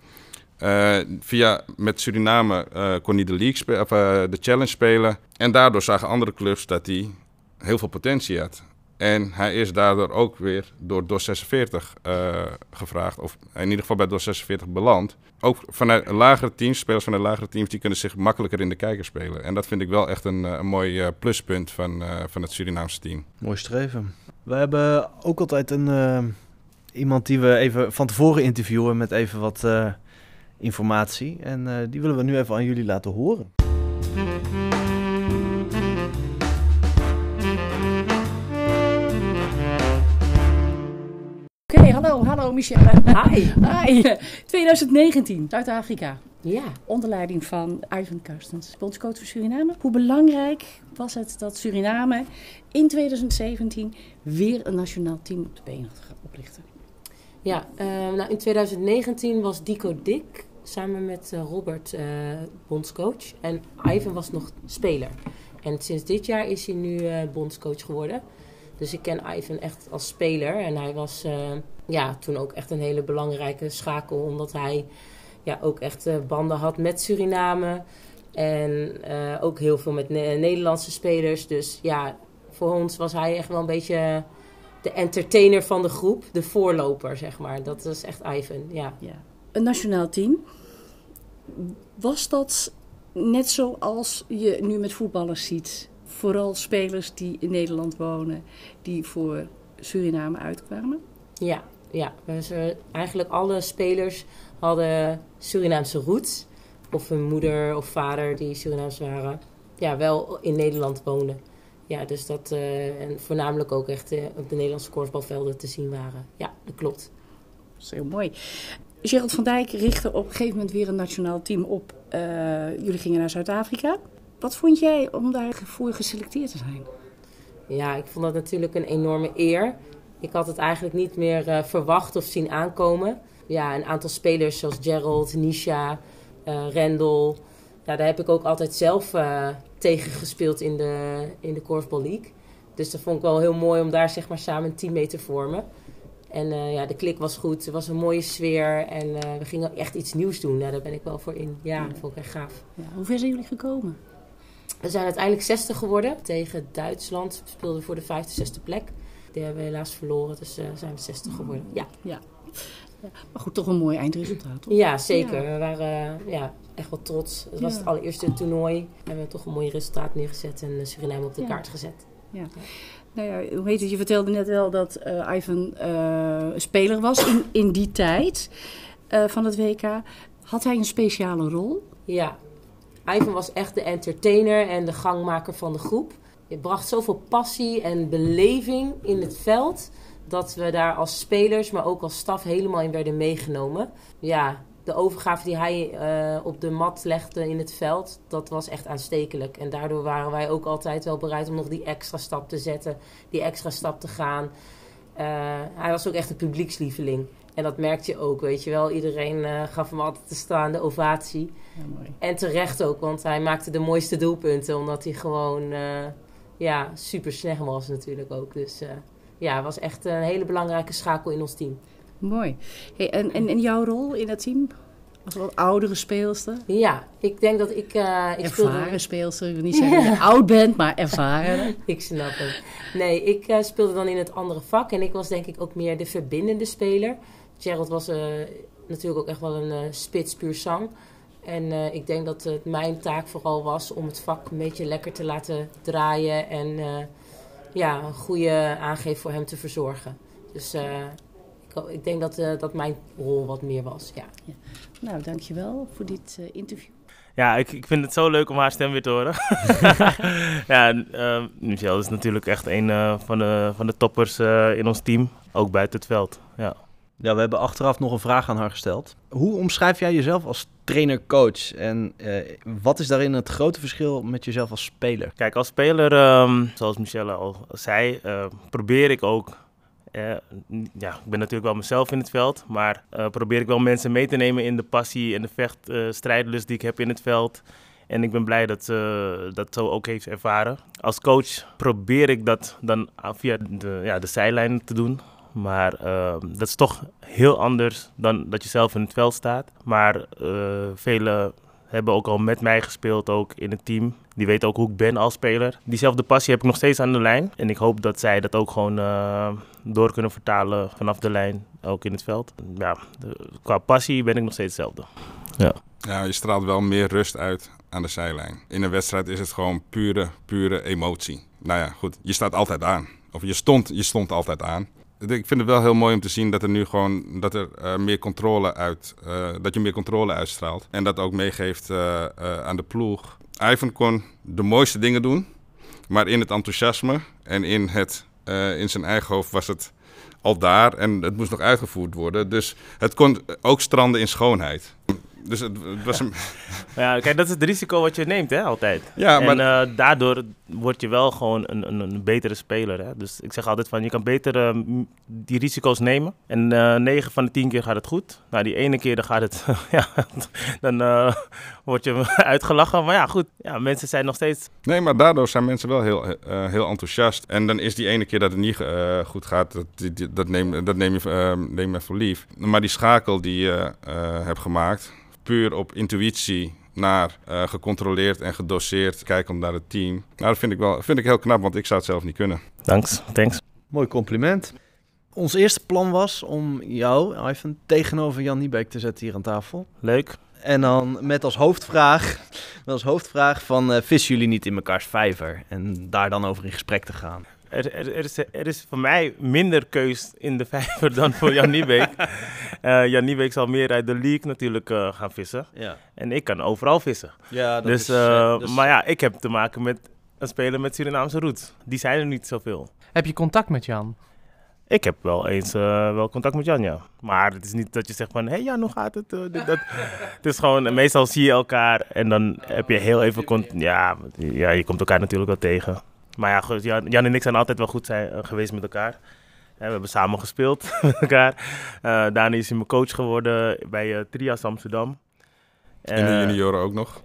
G: Via, met Suriname kon hij de, league of, de challenge spelen. En daardoor zagen andere clubs dat hij heel veel potentie had. En hij is daardoor ook weer door DOS 46 eh, gevraagd, of in ieder geval bij DOS 46 beland. Ook vanuit lagere teams, spelers vanuit lagere teams, die kunnen zich makkelijker in de kijker spelen. En dat vind ik wel echt een, een mooi pluspunt van, van het Surinaamse team.
A: Mooi streven. We hebben ook altijd een, eh, iemand die we even van tevoren interviewen met even wat eh, informatie. En eh, die willen we nu even aan jullie laten horen.
H: Oké, hallo, hallo Michelle. Hi. Hi. 2019, Zuid-Afrika. Ja, onder leiding van Ivan Karstens, bondscoach van Suriname. Hoe belangrijk was het dat Suriname in 2017 weer een nationaal team op de benen gaat oplichten?
I: Ja, eh, nou in 2019 was Dico Dick samen met eh, Robert eh, bondscoach. En Ivan was nog speler. En sinds dit jaar is hij nu bondscoach geworden. Dus ik ken Ivan echt als speler. En hij was eh, ja, toen ook echt een hele belangrijke schakel. Omdat hij ja, ook echt eh, banden had met Suriname. En eh, ook heel veel met Ne- Nederlandse spelers. Dus ja, voor ons was hij echt wel een beetje de entertainer van de groep. De voorloper, zeg maar. Dat is echt Ivan, ja.
H: Ja. Een nationaal team. Was dat net zoals je nu met voetballers ziet? Vooral spelers die in Nederland wonen, die voor Suriname uitkwamen?
I: Ja, ja. Dus, eigenlijk alle spelers hadden Surinaamse roots. Of hun moeder of vader die Surinaams waren. Ja, wel in Nederland woonden. Ja, dus dat... eh, en voornamelijk ook echt eh, op de Nederlandse korfbalvelden te zien waren. Ja, dat klopt.
H: Dat is heel mooi. Gerald van Dijk richtte op een gegeven moment weer een nationaal team op. Eh, jullie gingen naar Zuid-Afrika. Wat vond jij om daarvoor geselecteerd te zijn?
I: Ja, ik vond dat natuurlijk een enorme eer. Ik had het eigenlijk niet meer eh, verwacht of zien aankomen. Ja, een aantal spelers zoals Gerald, Nisha, eh Rendel. Ja, daar heb ik ook altijd zelf eh, tegen gespeeld in de, in de Korfbal League. Dus dat vond ik wel heel mooi om daar zeg maar samen een team mee te vormen. En ja, de klik was goed. Er was een mooie sfeer. En we gingen echt iets nieuws doen. Daar ben ik wel voor in. Ja, dat vond ik echt gaaf.
H: Ja, hoe ver zijn jullie gekomen?
I: We zijn uiteindelijk 60 geworden tegen Duitsland. We speelden voor de vijfde, zesde plek. Die hebben we helaas verloren, dus uh, zijn we 60 geworden. Ja.
H: Ja. ja. Maar goed, toch een mooi eindresultaat, toch?
I: Ja, zeker. Ja. We waren ja, echt wel trots. Het was het allereerste toernooi. We hebben toch een mooi resultaat neergezet en Suriname op de kaart gezet.
H: Ja. Nou ja, hoe heet het? Je vertelde net wel dat uh, Ivan uh, speler was in, in die tijd van het WK. Had hij een speciale rol?
I: Ja, Ivan was echt de entertainer en de gangmaker van de groep. Je bracht zoveel passie en beleving in het veld. Dat we daar als spelers, maar ook als staf helemaal in werden meegenomen. Ja, de overgave die hij uh, op de mat legde in het veld, dat was echt aanstekelijk. En daardoor waren wij ook altijd wel bereid om nog die extra stap te zetten, die extra stap te gaan. Uh, hij was ook echt een publiekslieveling. En dat merkte je ook, weet je wel. Iedereen uh, gaf hem altijd de staande ovatie.
H: Ja, mooi.
I: En terecht ook, want hij maakte de mooiste doelpunten. Omdat hij gewoon ja, super snel was natuurlijk ook. Dus ja, hij was echt een hele belangrijke schakel in ons team.
H: Mooi. Hey, en, en, en jouw rol in het team? Als wat oudere speelster?
I: Ja, ik denk dat ik... Uh, ik
H: ervaren speelde... speelster. Ik wil niet zeggen dat je <laughs> oud bent, maar ervaren. <laughs>
I: ik snap het. Nee, ik uh, speelde dan in het andere vak. En ik was denk ik ook meer de verbindende speler. Gerald was uh, natuurlijk ook echt wel een spits puur zang. En ik denk dat het mijn taak vooral was om het vak een beetje lekker te laten draaien. En ja, een goede aangeef voor hem te verzorgen. Dus ik denk dat, uh, dat mijn rol wat meer was. Ja.
H: ja. Nou, dankjewel voor dit uh, interview.
C: Ja, ik, ik vind het zo leuk om haar stem weer te horen. <laughs> ja, uh, Michelle is natuurlijk echt een uh, van, de, van de toppers in ons team, ook buiten het veld. Ja.
A: ja, we hebben achteraf nog een vraag aan haar gesteld. Hoe omschrijf jij jezelf als trainer-coach en wat is daarin het grote verschil met jezelf als speler?
C: Kijk, als speler, um, zoals Michelle al zei, probeer ik ook uh, ja, ik ben natuurlijk wel mezelf in het veld, maar probeer ik wel mensen mee te nemen in de passie en de vechtstrijdlust uh, die ik heb in het veld. En ik ben blij dat ze dat zo ook heeft ervaren. Als coach probeer ik dat dan via de, ja, de zijlijn te doen. Maar dat is toch heel anders dan dat je zelf in het veld staat. Maar vele hebben ook al met mij gespeeld, ook in het team. Die weten ook hoe ik ben als speler. Diezelfde passie heb ik nog steeds aan de lijn. En ik hoop dat zij dat ook gewoon uh, door kunnen vertalen vanaf de lijn, ook in het veld. Ja, de, qua passie ben ik nog steeds hetzelfde. Ja.
G: ja, je straalt wel meer rust uit aan de zijlijn. In een wedstrijd is het gewoon pure, pure emotie. Nou ja, goed, je staat altijd aan. Of je stond, je stond altijd aan ik vind het wel heel mooi om te zien dat er nu gewoon dat er uh, meer controle uit, uh, dat je meer controle uitstraalt. En dat ook meegeeft uh, aan de ploeg. Ivan kon de mooiste dingen doen, maar in het enthousiasme en in, het, in zijn eigen hoofd was het al daar en het moest nog uitgevoerd worden. Dus het kon ook stranden in schoonheid. Dus het, het was een... <laughs>
C: Ja, kijk, dat is het risico wat je neemt, hè, altijd. Ja, maar... En uh, daardoor word je wel gewoon een, een, een, betere speler, hè. Dus ik zeg altijd van, je kan beter uh, die risico's nemen. En uh, eh, 9 van de 10 keer gaat het goed. Nou, die ene keer dan gaat het, <laughs> ja, dan word je <laughs> uitgelachen. Maar ja, goed, ja, mensen zijn nog steeds...
G: Nee, maar daardoor zijn mensen wel heel, heel enthousiast. En dan is die ene keer dat het niet goed gaat, dat, die, dat, neem, dat neem, je, neem je voor lief. Maar die schakel die je hebt gemaakt puur op intuïtie naar uh, gecontroleerd en gedoseerd kijken naar het team. Nou, dat vind ik wel vind ik heel knap, want ik zou het zelf niet kunnen.
C: Thanks, thanks.
A: Mooi compliment. Ons eerste plan was om jou, Ivan, tegenover Jan Niebeek te zetten hier aan tafel.
C: Leuk.
A: En dan met als hoofdvraag, met als hoofdvraag van uh, vissen jullie niet in mekaars vijver? En daar dan over in gesprek te gaan.
C: Er, er, er, is, er, is, voor mij minder keus in de <laughs> vijver dan voor Jan Niebeek. uh, <laughs> Jan Niebeek zal meer uit de league natuurlijk uh, gaan vissen.
A: Ja.
C: En ik kan overal vissen.
A: Ja, dat
C: dus,
A: is, uh,
C: dus... Maar ja, ik heb te maken met een speler met Surinaamse roots. Die zijn er niet zoveel.
E: Heb je contact met Jan?
C: Ik heb wel eens wel contact met Jan, ja. Maar het is niet dat je zegt van, hé hey Jan, hoe gaat het? Dit, dat. <laughs> het is gewoon, meestal zie je elkaar en dan heb je heel even... contact. Ja, ja, je komt elkaar natuurlijk wel tegen. Maar ja, goed, Jan, Jan en ik zijn altijd wel goed zijn, uh, geweest met elkaar. we hebben samen gespeeld <laughs> met elkaar. Uh, daarna is hij mijn coach geworden bij uh, Trias Amsterdam.
G: in de junioren ook nog?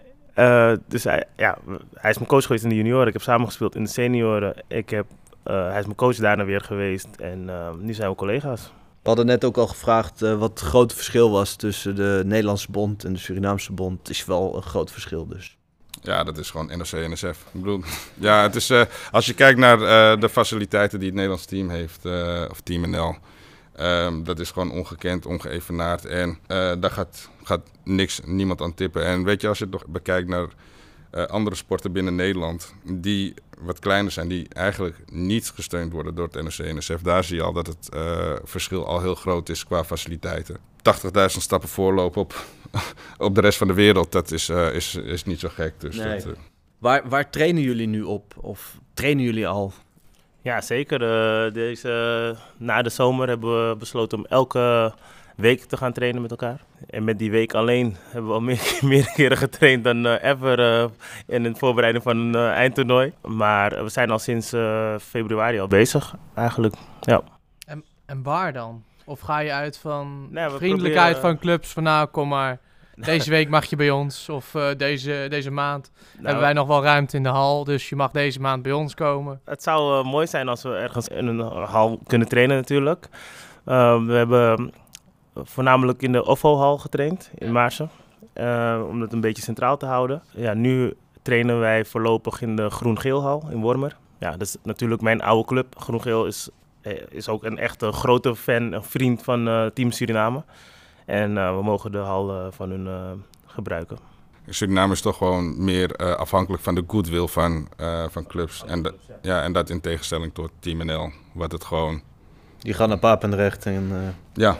C: dus hij, ja, hij is mijn coach geweest in de junioren. Ik heb samen gespeeld in de senioren. Ik heb, hij is mijn coach daarna weer geweest. En nu zijn we collega's.
A: We hadden net ook al gevraagd eh, wat het grote verschil was tussen de Nederlandse bond en de Surinaamse bond. Het is wel een groot verschil dus.
G: Ja, dat is gewoon NOC, NSF. Ik bedoel, <laughs> ja, het is, eh, als je kijkt naar eh, de faciliteiten die het Nederlands team heeft, eh, of Team NL, ehm, dat is gewoon ongekend, ongeëvenaard. En daar gaat, gaat niks, niemand aan tippen. En weet je, als je het bekijkt naar andere sporten binnen Nederland, die wat kleiner zijn, die eigenlijk niet gesteund worden door het NOC, NSF, daar zie je al dat het verschil al heel groot is qua faciliteiten. 80.000 stappen voorlopen op, <laughs> op de rest van de wereld, dat is, eh, is, is niet zo gek. Dus
A: Nee.
G: dat, eh,
A: Waar, waar trainen jullie nu op? Of trainen jullie al?
C: Ja, zeker. Eh, deze, na de zomer hebben we besloten om elke week te gaan trainen met elkaar. En met die week alleen <laughs> hebben we al meer, <laughs> meer keren getraind dan eh, ever eh, in de voorbereiding van een eindtoernooi. Maar we zijn al sinds eh, februari al bezig, eigenlijk. Ja.
E: En waar dan? Of ga je uit van
C: Nee,
E: vriendelijkheid
C: proberen-
E: van clubs? Van nou, kom maar. <laughs> Deze week mag je bij ons. Of eh, deze, deze maand
C: Nou,
E: hebben wij nog wel ruimte in de hal. Dus je mag deze maand bij ons komen.
C: Het zou eh, mooi zijn als we ergens in een hal kunnen trainen natuurlijk. Eh, we hebben voornamelijk in de OVO-hal getraind in Maarsen. eh, om het een beetje centraal te houden. Ja, nu trainen wij voorlopig in de Groen-Geelhal in Wormer. Ja, dat is natuurlijk mijn oude club. Groen-Geel is, is ook een echte grote fan, een vriend van eh, Team Suriname. En eh, we mogen de hal eh, van hun eh, gebruiken.
G: Suriname is toch gewoon meer eh, afhankelijk van de goodwill van, eh, van clubs. En, dat- ja, en dat in tegenstelling tot Team NL, wat het gewoon...
A: Die gaan naar Papendrecht en... eh,
G: Ja,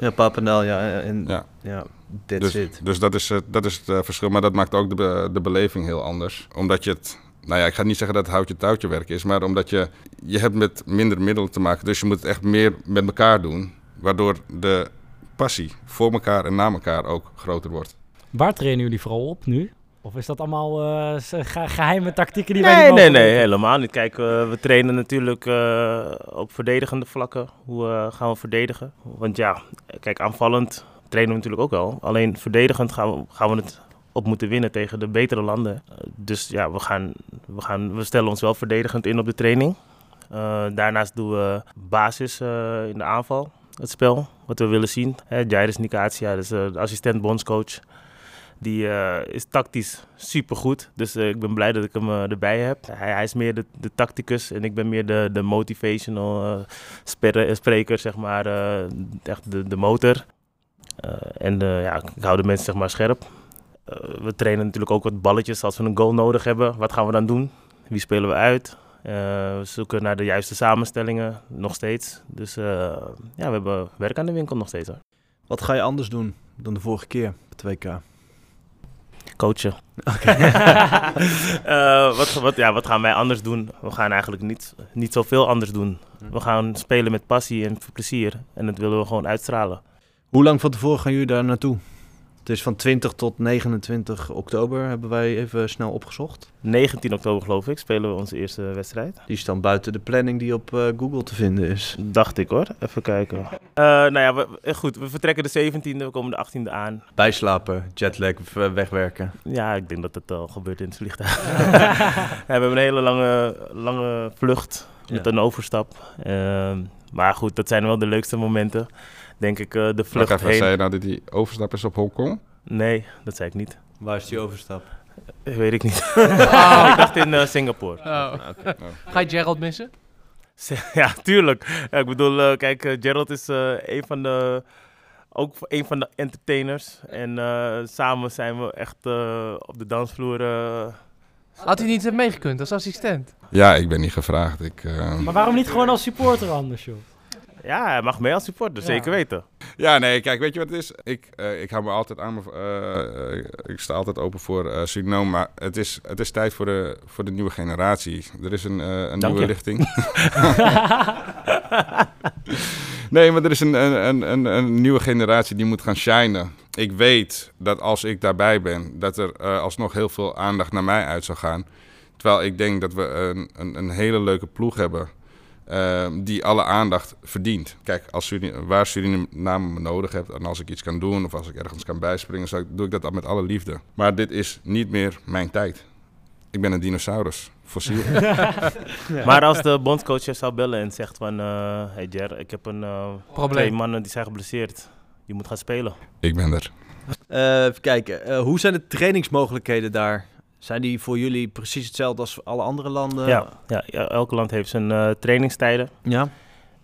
A: ja, Papendal, ja. En, ja.
G: Ja. dus,
A: it.
G: dus dat is, eh, dat is het eh, verschil. Maar dat maakt ook de, be- de beleving heel anders. Omdat je het... Nou ja, ik ga niet zeggen dat het houtje touwtje werk is, maar omdat je... Je hebt met minder middelen te maken, dus je moet het echt meer met elkaar doen. Waardoor de passie voor elkaar en na elkaar ook groter wordt.
D: Waar trainen jullie vooral op nu? Of is dat allemaal eh, ge- geheime tactieken die
C: nee,
D: wij niet
C: nee, nee, helemaal niet. Kijk, eh, we trainen natuurlijk eh, op verdedigende vlakken. Hoe gaan we verdedigen? Want ja, kijk, aanvallend trainen we natuurlijk ook wel. Alleen verdedigend gaan we, gaan we het op moeten winnen tegen de betere landen. Eh, dus ja, we, gaan, we, gaan, we stellen ons wel verdedigend in op de training. Eh, daarnaast doen we basis eh, in de aanval, het spel, wat we willen zien. Hè, Jairus Nicatia, dus de assistent bondscoach. Die is tactisch supergoed. Dus ik ben blij dat ik hem erbij heb. Hij, hij is meer de, tacticus en ik ben meer de, de motivational spreker, zeg maar. echt de, de motor. En ja, ik hou de mensen zeg maar scherp. Eh, we trainen natuurlijk ook wat balletjes als we een goal nodig hebben. Wat gaan we dan doen? Wie spelen we uit? Eh, we zoeken naar de juiste samenstellingen, nog steeds. Dus eh, ja, we hebben werk aan de winkel nog steeds hoor.
A: Wat ga je anders doen dan de vorige keer op het WK?
C: coachen. <laughs> Eh, wat, wat, ja, wat gaan wij anders doen? We gaan eigenlijk niet, niet zoveel anders doen. We gaan spelen met passie en plezier. En dat willen we gewoon uitstralen.
A: Hoe lang van tevoren gaan jullie daar naartoe? Het is van 20 tot 29 oktober, hebben wij even snel opgezocht.
C: 19 oktober geloof ik spelen we onze eerste wedstrijd.
A: Die is dan buiten de planning die op eh, Google te vinden is.
C: Dacht ik hoor. Even kijken. Eh, nou ja, we, goed. We vertrekken de 17e, we komen de 18e aan.
A: Bijslapen, jetlag, wegwerken.
C: Ja, ik denk dat het al gebeurt in het vliegtuig. <laughs> We hebben een hele lange, lange vlucht met
A: Ja.
C: een overstap. Ehm, maar goed, dat zijn wel de leukste momenten. Denk ik, eh, de vlucht
G: even,
C: heen.
G: zei je nou dat die overstap is op Hongkong?
C: Nee, dat zei ik niet.
A: Waar is die overstap?
C: Eh, Weet ik niet. <laughs> <laughs> ik dacht in eh, Singapore.
E: Oh. Ga je Gerald missen? <laughs>
C: Ja, tuurlijk. Ja, ik bedoel, eh, kijk, Gerald is eh, een van de... Ook een van de entertainers. En eh, samen zijn we echt eh, op de dansvloer... eh,
E: Had hij niet meegekund als assistent?
G: Ja, ik ben niet gevraagd. Ik, eh,
D: Maar waarom niet gewoon als supporter anders, joh?
C: Ja, hij mag mee als supporter,
D: Ja.
C: zeker weten.
G: Ja, nee, kijk, weet je wat het is? Ik, eh, ik hou me altijd aan, me, eh, eh, ik sta altijd open voor eh Suriname, maar het is, het is tijd voor de, voor de nieuwe generatie. Er is een, eh, een nieuwe
C: je.
G: richting. <laughs> <laughs> nee, maar er is een, een, een, een, een nieuwe generatie die moet gaan shinen. Ik weet dat als ik daarbij ben, dat er eh, alsnog heel veel aandacht naar mij uit zou gaan. Terwijl ik denk dat we een, een, een hele leuke ploeg hebben. Eh, die alle aandacht verdient. Kijk, als Suriname, waar Suriname me nodig hebt en als ik iets kan doen of als ik ergens kan bijspringen, zou ik, doe ik dat met alle liefde. Maar dit is niet meer mijn tijd. Ik ben een dinosaurus. fossiel. <laughs>
C: Maar als de bondscoach je zou bellen en zegt van... eh hey Jer, ik heb een eh,
E: Probleem.
C: twee mannen die zijn geblesseerd. Je moet gaan spelen.
G: ik ben er.
A: Eh, even kijken, eh, hoe zijn de trainingsmogelijkheden daar? Zijn die voor jullie precies hetzelfde als alle andere landen?
C: Ja, ja, ja, elke land heeft zijn eh, trainingstijden.
A: Ja?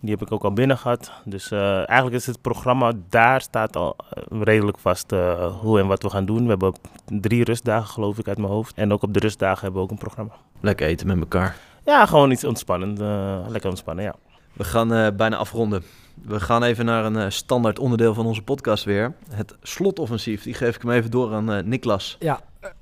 C: Die heb ik ook al binnen gehad. Dus eh, eigenlijk is het programma, daar staat al eh, redelijk vast eh, hoe en wat we gaan doen. We hebben drie rustdagen geloof ik uit mijn hoofd. En ook op de rustdagen hebben we ook een programma.
A: Lekker eten met elkaar.
C: Ja, gewoon iets ontspannend. eh, lekker ontspannen, ja.
A: We gaan eh, bijna afronden. We gaan even naar een eh, standaard onderdeel van onze podcast weer. Het slotoffensief. Die geef ik hem even door aan eh, Niklas.
D: Ja,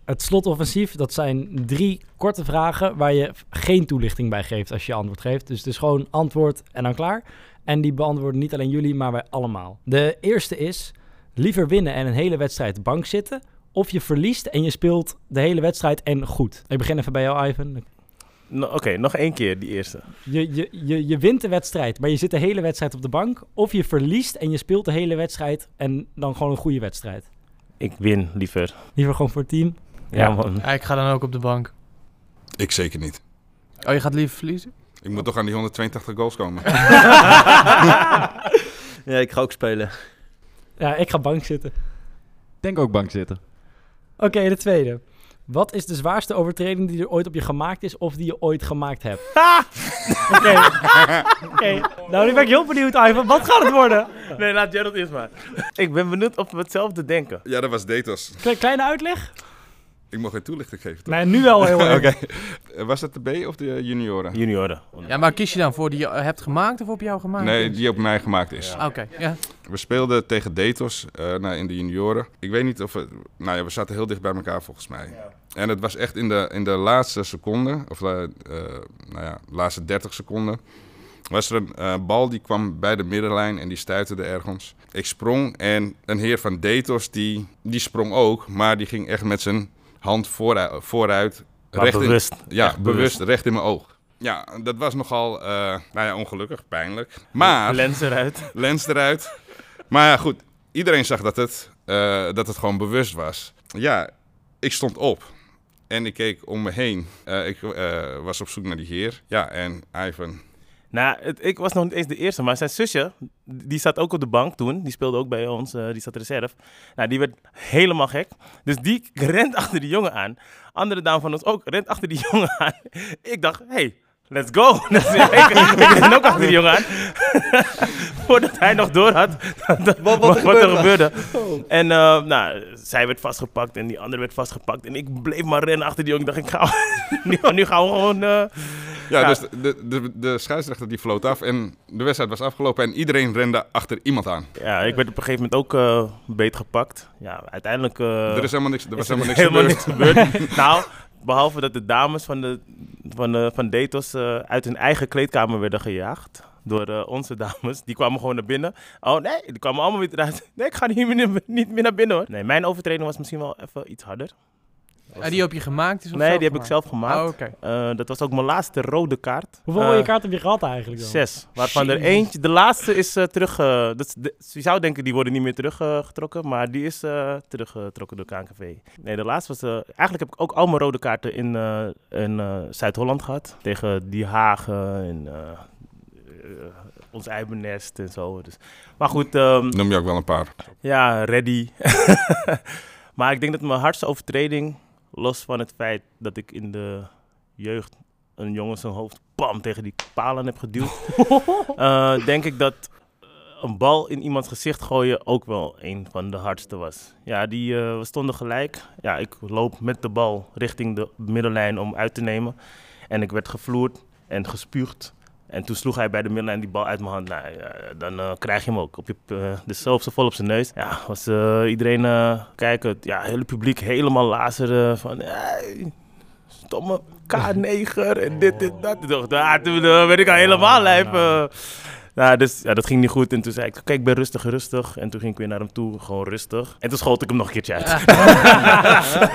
D: het slotoffensief, dat zijn drie korte vragen waar je geen toelichting bij geeft als je antwoord geeft. Dus het is gewoon antwoord en dan klaar. En die beantwoorden niet alleen jullie, maar wij allemaal. De eerste is, liever winnen en een hele wedstrijd bank zitten... of je verliest en je speelt de hele wedstrijd en goed. Ik begin even bij jou, Ivan.
C: No- Oké, nog één keer die eerste.
D: Je, je, je, je wint de wedstrijd, maar je zit de hele wedstrijd op de bank. Of je verliest en je speelt de hele wedstrijd en dan gewoon een goede wedstrijd.
C: Ik win liever.
D: Liever gewoon voor het team.
C: Ja, man.
E: Ja, ik ga dan ook op de bank.
G: Ik zeker niet.
E: Oh, je gaat liever verliezen?
G: Ik moet toch aan die 182 goals komen. <laughs>
A: Ja, ik ga ook spelen.
D: Ja, ik ga bank zitten.
F: Denk ook bank zitten.
D: Oké, de tweede. Wat is de zwaarste overtreding die er ooit op je gemaakt is of die je ooit gemaakt hebt? <laughs> <laughs> Oké. Oké. Nou, nu ben ik heel benieuwd, Ivan. Wat gaat het worden?
C: Nee, laat Gerald eerst maar. Ik ben benieuwd of we hetzelfde denken.
G: ja, dat was Datos.
D: Kle- kleine uitleg?
G: Ik mocht geen toelichting geven, toch?
D: Nee, nu wel heel <laughs> erg.
G: Oké. Was het de B of de junioren?
C: Junioren.
E: Ja, maar kies je dan voor die je hebt gemaakt of op jou gemaakt?
G: Nee, die op mij gemaakt is.
E: Oké, ja.
G: We speelden tegen Datos eh, nou, in de junioren. Ik weet niet of het... Nou ja, we zaten heel dicht bij elkaar volgens mij. En het was echt in de, in de laatste seconde, of eh, nou ja, laatste 30 seconden, was er een eh, bal die kwam bij de middenlijn en die stuiterde ergens. Ik sprong en een heer van Datos die, die sprong ook, maar die ging echt met zijn hand vooruit, vooruit recht in- ja, bewust, recht in mijn oog. Ja, dat was nogal, eh, nou ja, ongelukkig, pijnlijk. Maar
C: Lens eruit. <laughs>
G: lens eruit. Maar ja, goed. Iedereen zag dat het, eh, dat het gewoon bewust was. Ja, ik stond op. En ik keek om me heen. Eh, ik was op zoek naar die heer. Ja, en Ivan.
C: Nou, ik was nog niet eens de eerste, maar zijn zusje, die zat ook op de bank toen. Die speelde ook bij ons, eh, die zat reserve. Nou, die werd helemaal gek. Dus die <laughs> rent achter die jongen aan. Andere dame van ons ook rent achter die <laughs> jongen aan. Ik dacht, hey, let's go. <laughs> Dus ik, ren ook achter die jongen aan. <laughs> Voordat hij nog door had wat, wat, er gebeurde. En eh, nou, zij werd vastgepakt en die andere werd vastgepakt. En ik bleef maar rennen achter die jongen. Ik dacht, ik ga, <laughs> nu, nu gaan we gewoon... eh,
G: Ja,
C: Ja.
G: dus de, de, de, de scheidsrechter die floot af. En de wedstrijd was afgelopen. En iedereen rende achter iemand aan.
C: Ja, ik werd op een gegeven moment ook eh beet gepakt. Ja, uiteindelijk... eh,
G: er is helemaal niks, er was
C: is
G: helemaal niks gebeurd.
C: gebeurd. nou, behalve dat de dames van, de, van, de, van Datos eh, uit hun eigen kleedkamer werden gejaagd. Door eh, onze dames. Die kwamen gewoon naar binnen. Oh nee, die kwamen allemaal weer eruit. <laughs> Nee, ik ga niet meer, niet meer naar binnen hoor. Nee, mijn overtreding was misschien wel even iets harder.
E: En die op je gemaakt is?
C: Nee, die heb ik zelf gemaakt.
E: Oh.
C: Eh, dat was ook mijn laatste rode kaart.
D: Hoeveel
C: Eh,
D: rode kaart heb je gehad eigenlijk dan?
C: Zes. Waarvan er eentje, de laatste is eh, terug. eh, dat de- je zou denken die worden niet meer teruggetrokken, maar die is eh, teruggetrokken door KNKV. Nee, de laatste was. eh, eigenlijk heb ik ook al mijn rode kaarten in, eh, in eh, Zuid-Holland gehad. Tegen Die Hagen en eh, eh, ons Eibenest en zo. Dus. Maar goed, ehm,
G: Noem je ook wel een paar.
C: ja, ready. <laughs> maar ik denk dat mijn hardste overtreding, los van het feit dat ik in de jeugd een jongen zijn hoofd bam tegen die palen heb geduwd, <laughs> eh, denk ik dat eh, een bal in iemands gezicht gooien ook wel een van de hardste was. Ja, die, eh, we stonden gelijk. Ja, ik loop met de bal richting de middenlijn om uit te nemen. En ik werd gevloerd en gespuugd. En toen sloeg hij bij de middenlijn die bal uit mijn hand. Nou, ja, dan eh, krijg je hem ook. Op je, eh, dus zo vol op zijn neus. Ja, was eh, iedereen kijken. Ja, het hele publiek helemaal lazeren van... "Hey, stomme K9 en dit, dit, dat. Toen, dacht ik, ah, toen werd ik al helemaal lijp. Nou, dus ja, dat ging niet goed. En toen zei ik, kijk, ik ben rustig, rustig. En toen ging ik weer naar hem toe, gewoon rustig. En toen schoot ik hem nog een keertje uit.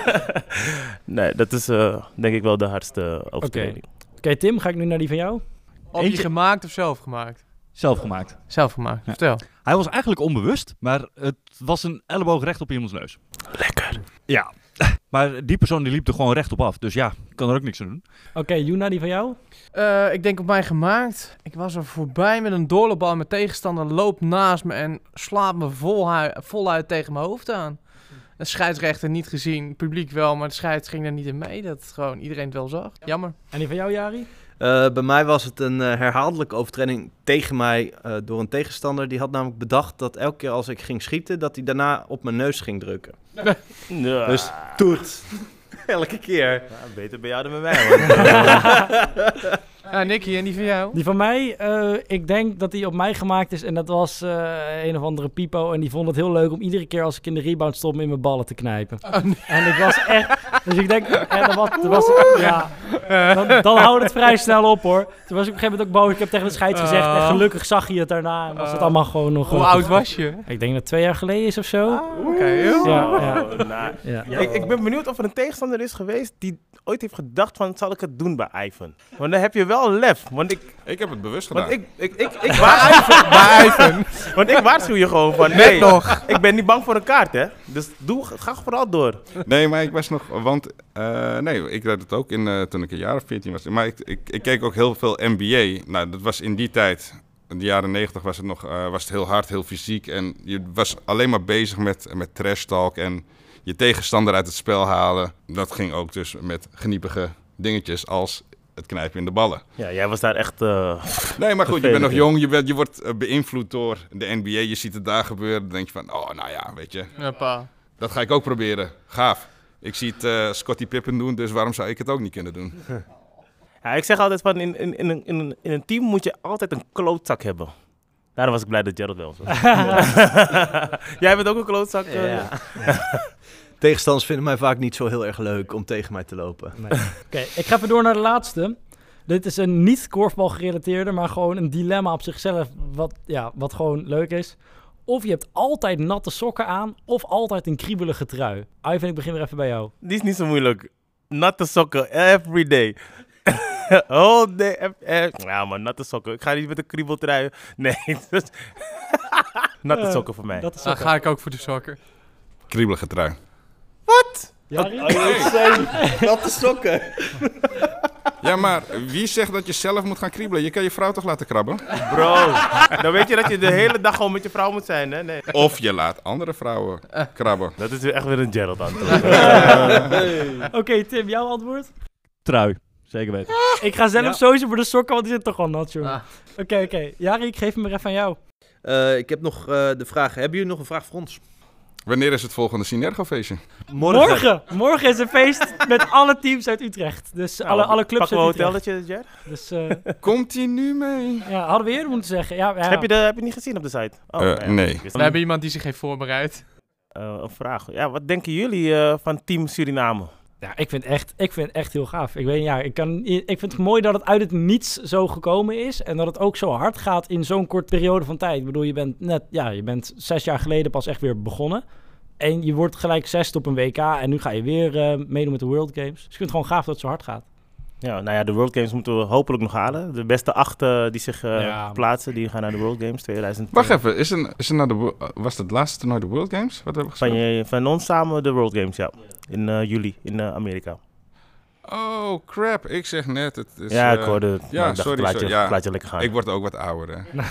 C: <laughs> nee, dat is denk ik wel de hardste overtreding.
D: Oké, Tim, ga ik nu naar die van jou?
E: Op je gemaakt of zelf gemaakt?
F: Zelf gemaakt.
E: Zelf gemaakt,
F: Ja.
E: vertel.
F: Hij was eigenlijk onbewust, maar het was een elleboog recht op iemands neus.
C: Lekker.
F: Ja. <laughs> Maar die persoon die liep er gewoon recht op af. Dus ja, ik kan er ook niks aan doen.
D: Oké, Juna, die van jou?
E: Eh, ik denk op mij gemaakt. Ik was er voorbij met een doorloopbal. Mijn tegenstander loopt naast me en slaat me voluit tegen mijn hoofd aan. De scheidsrechter niet gezien, publiek wel, maar de scheids ging er niet in mee. Dat gewoon iedereen het wel zag. Jammer.
D: En die van jou, Jari?
A: Eh, bij mij was het een eh, herhaaldelijke overtreding tegen mij eh, door een tegenstander. Die had namelijk bedacht dat elke keer als ik ging schieten, dat hij daarna op mijn neus ging drukken. <laughs>
C: Ja.
A: Dus toet. <laughs> elke keer.
C: Ja, beter bij jou dan bij mij. <laughs>
E: Ja, Nicky, en die van jou?
D: Die van mij, eh, ik denk dat die op mij gemaakt is. En dat was eh, een of andere pipo. En die vond het heel leuk om iedere keer als ik in de rebound stond, me in mijn ballen te knijpen. En ik was echt... Dus ik denk, ja, dat was... Dat was ja, dan, dan houdt het vrij snel op hoor. Toen was ik op een gegeven moment ook boos. Ik heb tegen de scheids gezegd. En gelukkig zag je het daarna. En was het allemaal gewoon nog...
E: Hoe
D: eh,
E: oud was je?
D: Ik denk dat het twee jaar geleden is of zo.
E: Oké,
D: Ja, ja.
C: Oh, nou,
D: Ja.
C: Ik, ik ben benieuwd of er een tegenstander is geweest die ooit heeft gedacht van, zal ik het doen bij Ivan? Want dan heb je wel lef. Want ik,
G: Ik heb het bewust gedaan.
C: want ik, ik, ik, ik, <laughs> waarschuw,
E: Bij Ivan. <laughs>
C: want ik waarschuw je gewoon van, nee,
E: nog.
C: ik ben niet bang voor een kaart hè. Dus doe, ga vooral door.
G: Nee, maar ik was nog, want eh, nee, ik deed het ook in, eh, toen ik een jaar of 14 was. Maar ik, ik, ik keek ook heel veel NBA. Nou, dat was in die tijd, in de jaren 90 was het nog, eh, was het heel hard, heel fysiek. En je was alleen maar bezig met, met trash talk en je tegenstander uit het spel halen. Dat ging ook dus met geniepige dingetjes als het knijpen in de ballen.
C: Ja, jij was daar echt... eh,
G: Nee, maar goed, je bent nog jong, je, bent, je wordt eh, beïnvloed door de NBA. Je ziet het daar gebeuren, dan denk je van, oh, nou ja, weet je,
E: Ja, pa.
G: dat ga ik ook proberen. Gaaf. Ik zie het eh Scottie Pippen doen, dus waarom zou ik het ook niet kunnen doen? <laughs>
C: Ja, ik zeg altijd van, in, in, in, een, in, een, in een team moet je altijd een klootzak hebben. Daarom was ik blij dat Gerald wel was. <laughs> <laughs> Jij bent ook een klootzak?
A: Ja. Tegenstanders vinden mij vaak niet zo heel erg leuk om tegen mij te lopen.
D: Nee. Oké, ik ga even door naar de laatste. Dit is een niet korfbal gerelateerde, maar gewoon een dilemma op zichzelf wat, ja, wat gewoon leuk is. Of je hebt altijd natte sokken aan, of altijd een kriebelige trui. Ivan, ik begin weer even bij jou.
C: Die is niet zo moeilijk. Natte sokken, every day. <laughs> All day. eh, Ja, maar natte sokken. Ik ga niet met een kriebeltrui. Nee. <laughs> dus- <laughs> natte
D: Eh,
C: sokken voor mij.
D: Dat is
E: Dan ga ik ook voor de sokken.
G: Kriebelige trui.
D: Jari? <laughs>
A: Dat de sokken.
G: Ja, maar wie zegt dat je zelf moet gaan kriebelen? Je kan je vrouw toch laten krabben?
C: Bro, dan weet je dat je de hele dag gewoon met je vrouw moet zijn, hè? Nee.
G: Of je laat andere vrouwen krabben.
C: Dat is echt weer een Gerald antwoord. <laughs>
D: Oké, Tim, jouw antwoord?
F: Trui, zeker weten. <laughs>
D: Ik ga zelf
A: Ja.
D: sowieso voor de sokken, want die zit toch al nat, jongen.
E: Ah.
D: Oké, oké. Jari, ik geef hem maar even aan jou.
A: Eh, ik heb nog eh, de vraag, hebben jullie nog een vraag voor ons?
G: Wanneer is het volgende Synergo-feestje?
D: Morgen. Morgen is een feest <laughs> met alle teams uit Utrecht. Dus alle, alle clubs
C: Pakken we
D: uit
C: een
D: Utrecht.
C: hotelletje, Ger?
D: Dus eh,
G: Komt hij nu mee?
D: ja, hadden we eerder moeten zeggen. Ja, ja.
C: Heb, je de, heb je niet gezien op de site? Oh,
G: Eh, nee.
E: We hebben iemand die zich heeft voorbereid.
C: Eh, een vraag. Ja, wat denken jullie eh, van Team Suriname?
D: Ja, ik vind, echt, ik vind het echt heel gaaf. Ik, weet, ja, ik, kan, ik vind het mooi dat het uit het niets zo gekomen is. En dat het ook zo hard gaat in zo'n kort periode van tijd. Ik bedoel, je bent net, ja, je bent zes jaar geleden pas echt weer begonnen. En je wordt gelijk zesde op een WK. En nu ga je weer eh, meedoen met de World Games. Dus ik vind het gewoon gaaf dat het zo hard gaat.
C: Ja, nou ja, de World Games moeten we hopelijk nog halen. De beste acht eh, die zich eh,
D: Ja.
C: plaatsen, die gaan naar de World Games 2000.
G: Wacht even, is er, is er nou de, was het laatste toernooi de World Games? Wat hebben we
C: Van, je, van ons samen de World Games, ja. In eh, juli, in eh, Amerika.
G: Oh, crap. Ik zeg net, het is...
C: ja,
G: eh,
C: ik hoorde het.
G: ja,
C: dacht,
G: sorry,
C: laat je,
G: sorry, ja.
C: laat je lekker gaan.
G: Ik word ook wat ouder, hè. <laughs>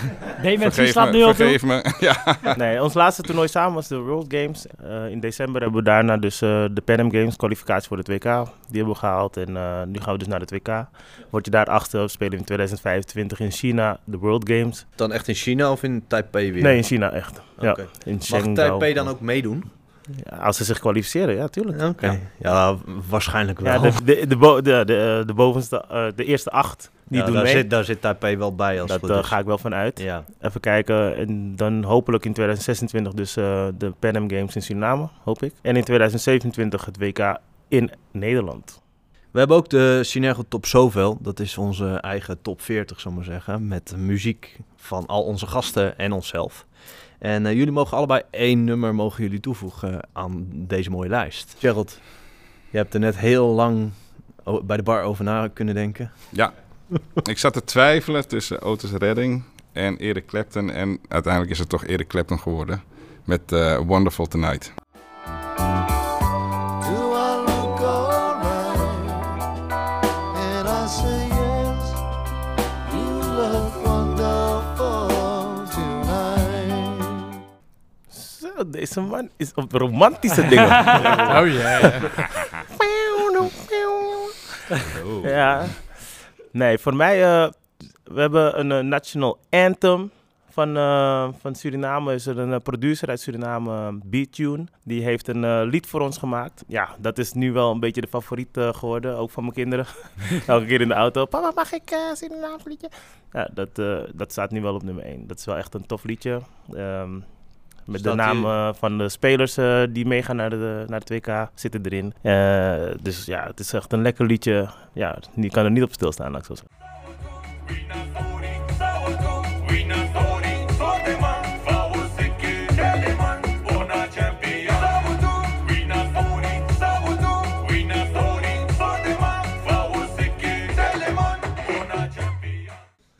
D: Nee, mensen,
G: Vergeef
D: slaat nu al toe.
G: me. <laughs> Ja.
C: Nee, ons laatste toernooi samen was de World Games. Eh, in december hebben we daarna dus eh, de Pan Am Games, kwalificatie voor het WK. Die hebben we gehaald en eh, nu gaan we dus naar het WK. Word je daar achter, spelen we in 2025 in China de World Games.
A: Dan echt in China of in Taipei weer?
C: Nee, in China echt. Ja, in
A: Mag. Taipei dan ook meedoen?
C: Ja, als ze zich kwalificeren, ja, tuurlijk.
A: Oké.
C: Ja.
A: Ja. waarschijnlijk wel.
C: Ja, de, de, de, bo- de, de, de bovenste, eh, de eerste acht, die
A: Ja,
C: doen
A: daar
C: mee.
A: Zit, daar zit Taipei wel bij als
C: dat
A: is.
C: ga ik wel van uit.
A: Ja.
C: Even kijken. En dan hopelijk in 2026 dus eh, de Pan Am Games in Suriname, hoop ik. En in 2027 het WK in Nederland.
A: We hebben ook de Synergo Top Zoveel. Dat is onze eigen top 40, zullen we maar zeggen. Met muziek van al onze gasten en onszelf. En eh, jullie mogen allebei één nummer mogen jullie toevoegen aan deze mooie lijst. Gerald, je hebt er net heel lang bij de bar over na kunnen denken.
G: Ja, <laughs> ik zat te twijfelen tussen Otis Redding en Eric Clapton. En uiteindelijk is het toch Eric Clapton geworden met eh, Wonderful Tonight.
C: Deze man is op romantische <laughs> dingen. <laughs>
E: Oh ja.
C: Ja. Nee, voor mij, eh, we hebben een eh, national anthem van, eh, van Suriname. Is er een producer uit Suriname, uh, Beattune. Die heeft een eh, lied voor ons gemaakt. Ja, dat is nu wel een beetje de favoriet geworden, ook van mijn kinderen. <laughs> Elke keer in de auto, papa mag ik uh, Surinaams liedje? Ja, dat, eh, dat staat nu wel op nummer 1. Dat is wel echt een tof liedje. Ehm, met
A: Staat
C: de naam
A: die-
C: eh, van de spelers eh, die meegaan naar de, naar de 2K zitten erin. Eh, dus ja, het is echt een lekker liedje. Ja, die kan er niet op stilstaan, laat ik zo zeggen.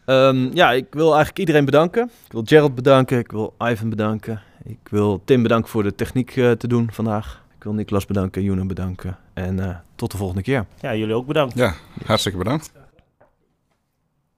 A: Ehm, ja, ik wil eigenlijk iedereen bedanken. Ik wil Gerald bedanken, ik wil Ivan bedanken. Ik wil Tim bedanken voor de techniek eh, te doen vandaag. Ik wil Niklas bedanken, Joenen bedanken. En eh, tot de volgende keer.
C: Ja, jullie ook bedankt.
G: Ja, hartstikke bedankt.